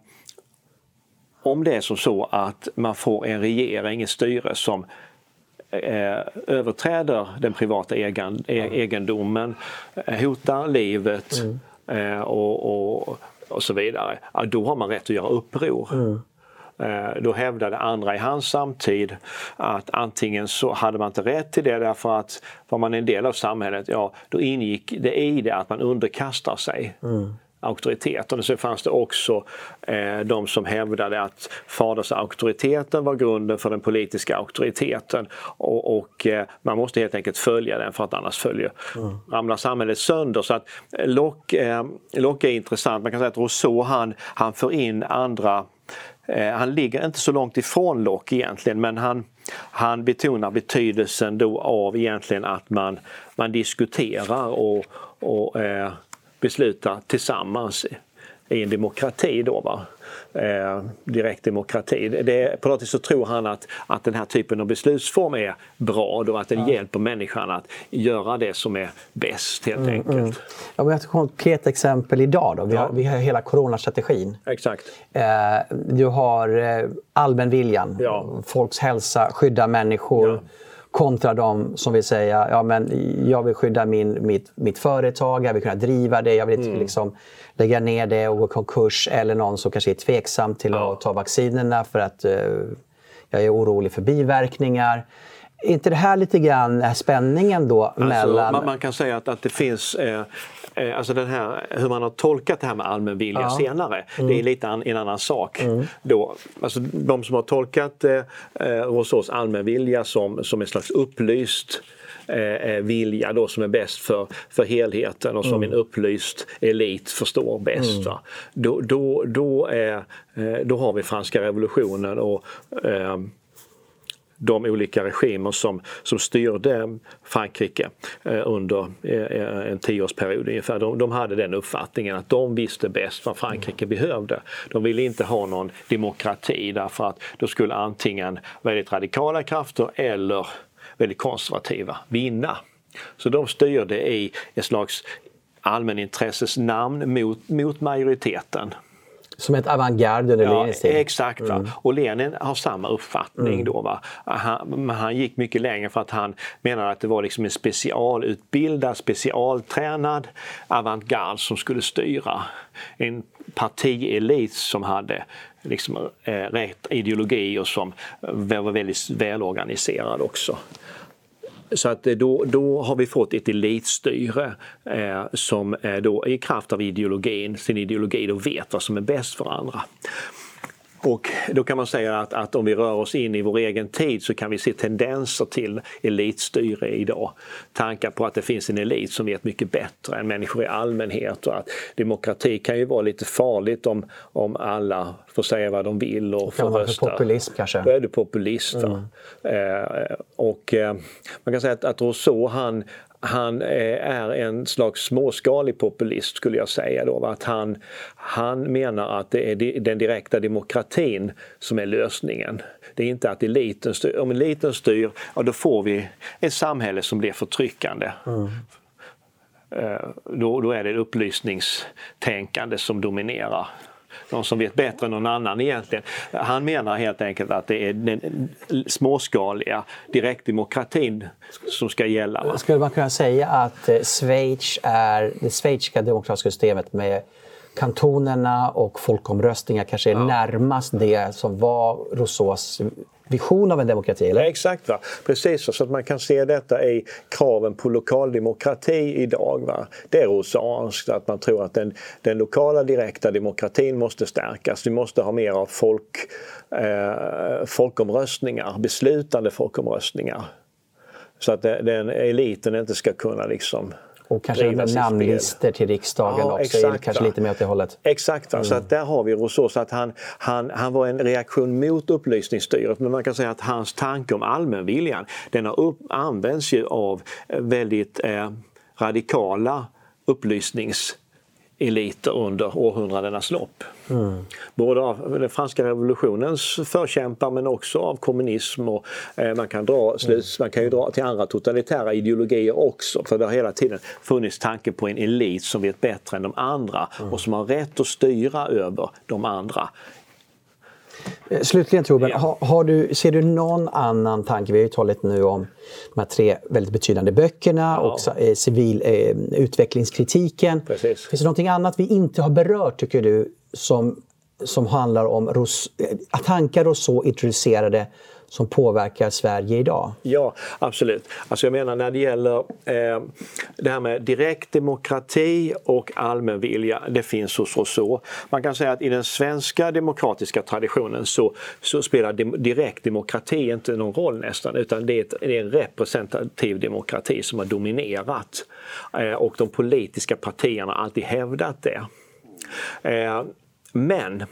[SPEAKER 2] om det är som så att man får en regering, ett styre som eh, överträder den privata egen, e, egendomen, eh, hotar livet mm. eh, och, och, och, så vidare, ja, då har man rätt att göra uppror. Mm. Då hävdade andra i hans samtid att antingen så hade man inte rätt till det därför att var man en del av samhället, ja då ingick det i det att man underkastar sig. Mm auktoriteten. Och så fanns det också eh, de som hävdade att fadersauktoriteten var grunden för den politiska auktoriteten och, och eh, man måste helt enkelt följa den för att annars följer, mm. ramlar samhället sönder. Så att Locke, eh, Locke är intressant. Man kan säga att Rousseau han, han för in andra eh, han ligger inte så långt ifrån Locke egentligen men han, han betonar betydelsen då av egentligen att man, man diskuterar och, och eh, besluta tillsammans i en demokrati. Då, va? Eh, direktdemokrati. Det, på något sätt så tror han att, att den här typen av beslutsform är bra då, att den ja. hjälper människan att göra det som är bäst helt mm, enkelt. Mm.
[SPEAKER 1] Ja, vi har ett konkret exempel idag. Då. Vi, ja. har, vi har hela coronastrategin.
[SPEAKER 2] Exakt.
[SPEAKER 1] Eh, du har eh, allmänviljan, ja. folks hälsa, skydda människor kontra de som vill säga ja, men jag vill skydda min, mitt, mitt företag, jag vill kunna driva det, jag vill inte mm. liksom, lägga ner det och gå konkurs. Eller någon som kanske är tveksam till ja. att ta vaccinerna för att uh, jag är orolig för biverkningar. Är inte det här lite grann spänningen då alltså, mellan...
[SPEAKER 2] Man, man, kan säga att, att det finns eh, Eh, alltså den här, hur man har tolkat det här med allmän vilja ja. senare, mm. det är lite an, en annan sak. Mm. Då, alltså de som har tolkat eh, eh Rousseaus allmänvilja som, som en slags upplyst eh, eh, vilja då som är bäst för, för helheten och som mm. en upplyst elit förstår bäst. Mm. Då, då, då, är, då har vi franska revolutionen och eh, de olika regimer som, som styrde Frankrike eh, under eh, eh, en tioårsperiod ungefär. De, de hade den uppfattningen att de visste bäst vad Frankrike behövde. De ville inte ha någon demokrati därför att då skulle antingen väldigt radikala krafter eller väldigt konservativa vinna. Så de styrde i ett slags allmänintresses namn mot, mot majoriteten.
[SPEAKER 1] Som ett avantgarde under
[SPEAKER 2] ja, Lenins tid? Exakt. Mm. Och Lenin har samma uppfattning mm. då. Va? Han, han gick mycket längre för att han menade att det var liksom en specialutbildad, specialtränad avantgarde som skulle styra. En partielit som hade liksom, eh, rätt ideologi och som var väldigt välorganiserad också så att eh, då, då har vi fått ett elitstyre eh, som eh, då i kraft av ideologin, sin ideologi då vet vad som är bäst för andra. Och då kan man säga att, att, om vi rör oss in i vår egen tid så kan vi se tendenser till elitstyre idag. Tankar på att det finns en elit som vet mycket bättre än människor i allmänhet och att demokrati kan ju vara lite farligt om, om alla får säga vad de vill och får rösta.
[SPEAKER 1] populism kanske?
[SPEAKER 2] Då är du populist. Mm. Eh, och eh, man kan säga att, att Rousseau han, han är en slags småskalig populist skulle jag säga. Då, att han, han menar att det är den direkta demokratin som är lösningen. Det är inte att eliten styr. Om eliten styr, ja, då får vi ett samhälle som blir förtryckande. Mm. Då, då är det upplysningstänkande som dominerar någon som vet bättre än någon annan egentligen. Han menar helt enkelt att det är den småskaliga direktdemokratin som ska gälla.
[SPEAKER 1] Skulle man kunna säga att eh, Schweiz är det schweiziska demokratiska systemet med kantonerna och folkomröstningar kanske är ja. närmast det som var Rousseaus vision av en demokrati? Eller?
[SPEAKER 2] Exakt, va? precis. Så att man kan se detta i kraven på lokaldemokrati idag. Va? Det är rosanskt att man tror att den, den lokala direkta demokratin måste stärkas. Vi måste ha mer av folk, eh, folkomröstningar, beslutande folkomröstningar. Så att den eliten inte ska kunna liksom
[SPEAKER 1] och kanske namnlistor till riksdagen ja, också, exakt, kanske lite mer åt det hållet.
[SPEAKER 2] Exakt, mm. så att där har vi Rousseau. Så att han, han, han var en reaktion mot upplysningsstyret men man kan säga att hans tanke om allmänviljan den har upp, använts ju av väldigt eh, radikala upplysnings eliter under århundradenas lopp. Mm. Både av den franska revolutionens förkämpar men också av kommunism och eh, man, kan dra, mm. man kan ju dra till andra totalitära ideologier också för det har hela tiden funnits tanke på en elit som vet bättre än de andra mm. och som har rätt att styra över de andra
[SPEAKER 1] slutligen Torbjörn, ja. har, har, du, ser du någon annan tanke? Vi har ju talat nu om de här tre väldigt betydande böckerna ja. och eh, civil eh, utvecklingskritiken. Precis. Finns det någonting annat vi inte har berört tycker du som, som handlar om Ros, eh, tankar och så introducerade som påverkar Sverige idag?
[SPEAKER 2] Ja, absolut. Alltså jag menar när det gäller eh, det här med direktdemokrati och allmänvilja, det finns hos så, Man kan säga att i den svenska demokratiska traditionen så, så spelar direktdemokrati direkt inte någon roll nästan utan det är, ett, det är en representativ demokrati som har dominerat. Eh, och de politiska partierna har alltid hävdat det. Eh, men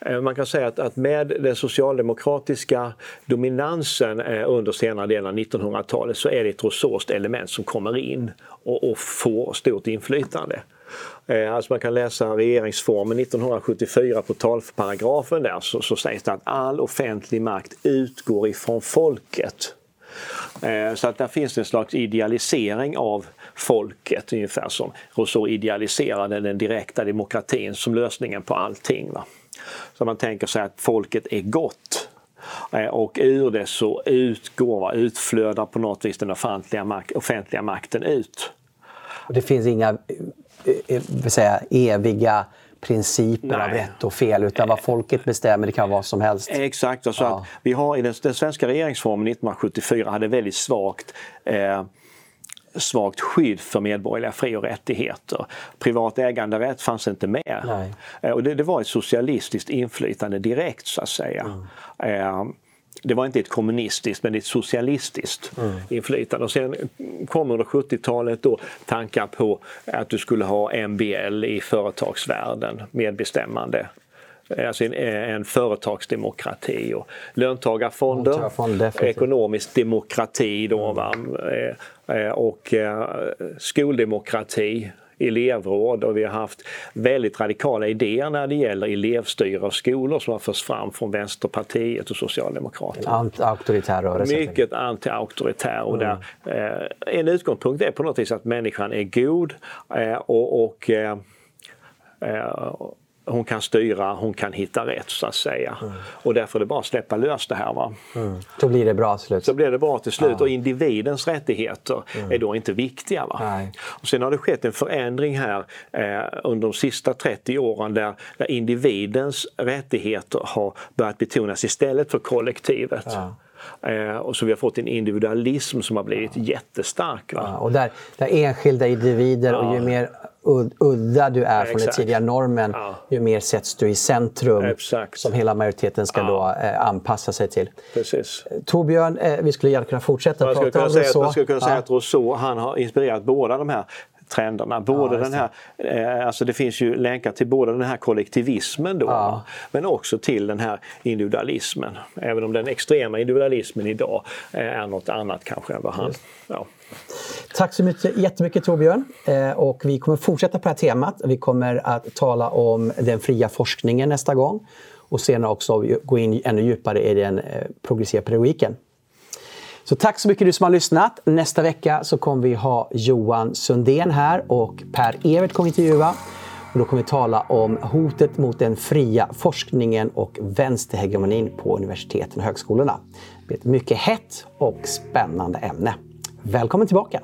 [SPEAKER 2] eh, man kan säga att, att, med den socialdemokratiska dominansen eh, under senare delen av 1900-talet så är det ett Rousseaust element som kommer in och, och får stort inflytande. Eh, alltså man kan läsa regeringsformen 1974 på talparagrafen där så, så sägs det att all offentlig makt utgår ifrån folket. Så att där finns en slags idealisering av folket, ungefär som Rousseau idealiserade den direkta demokratin som lösningen på allting. Va? Så man tänker sig att folket är gott eh, och ur det så utgår, utflödar på något vis den offentliga, mak offentliga makten ut.
[SPEAKER 1] Och det finns inga eh, eh, vill säga, eviga principer Nej. av rätt och fel utan vad folket bestämmer det kan vara vad som helst.
[SPEAKER 2] Exakt, så ja. att vi har i den, den svenska regeringsformen 1974 hade väldigt svagt eh, svagt skydd för medborgerliga fri och rättigheter. Privat äganderätt fanns inte med. Nej. Eh, och det, det, var ett socialistiskt inflytande direkt så att säga. Mm. Det var inte ett kommunistiskt men ett socialistiskt mm. inflytande. Och sen kom under 70-talet då tankar på att du skulle ha MBL i företagsvärlden, medbestämmande alltså en, en företagsdemokrati och löntagarfonder, ekonomisk demokrati då, va? Eh, eh, och eh, skoldemokrati elevråd och vi har haft väldigt radikala idéer när det gäller elevstyre av skolor som har förts fram från Vänsterpartiet och Socialdemokraterna.
[SPEAKER 1] Anti-auktoritär rörelse?
[SPEAKER 2] Mycket anti-auktoritär. Och mm. eh, en utgångspunkt är på något vis att människan är god eh, och, och eh, hon kan styra, hon kan hitta rätt så att säga. Mm. Och därför är det bara att släppa lös det här. Va?
[SPEAKER 1] Mm. Så blir det bra till slut.
[SPEAKER 2] Så blir det bra till slut ja. och individens rättigheter mm. är då inte viktiga. Va? Och sen har det skett en förändring här eh, under de sista 30 åren där, där individens rättigheter har börjat betonas istället för kollektivet. Ja. Eh, och så vi har fått en individualism som har blivit jättestark. Va?
[SPEAKER 1] Ja, och där, där enskilda individer och ju mer udda du är från den tidigare normen, ja. ju mer sätts du i centrum
[SPEAKER 2] Exakt.
[SPEAKER 1] som hela majoriteten ska ja. då eh, anpassa sig till.
[SPEAKER 2] Precis.
[SPEAKER 1] Torbjörn, eh, vi skulle gärna kunna fortsätta prata
[SPEAKER 2] om Rousseau. Jag skulle kunna säga att Rousseau han har inspirerat båda de här trenderna. Både ja, den här, eh, alltså det finns ju länkar till både den här kollektivismen då, ja. men också till den här individualismen. Även om den extrema individualismen idag eh, är något annat kanske än vad han... Ja.
[SPEAKER 1] Tack så mycket, jättemycket Torbjörn. Eh, och vi kommer fortsätta på det här temat. Vi kommer att tala om den fria forskningen nästa gång och senare också gå in ännu djupare i den eh, progressiva pedagogiken. Så tack så mycket du som har lyssnat. Nästa vecka så kommer vi ha Johan Sundén här och Per-Evert kommer intervjua. Och då kommer vi tala om hotet mot den fria forskningen och vänsterhegemonin på universiteten och högskolorna. Det blir ett mycket hett och spännande ämne. Välkommen tillbaka!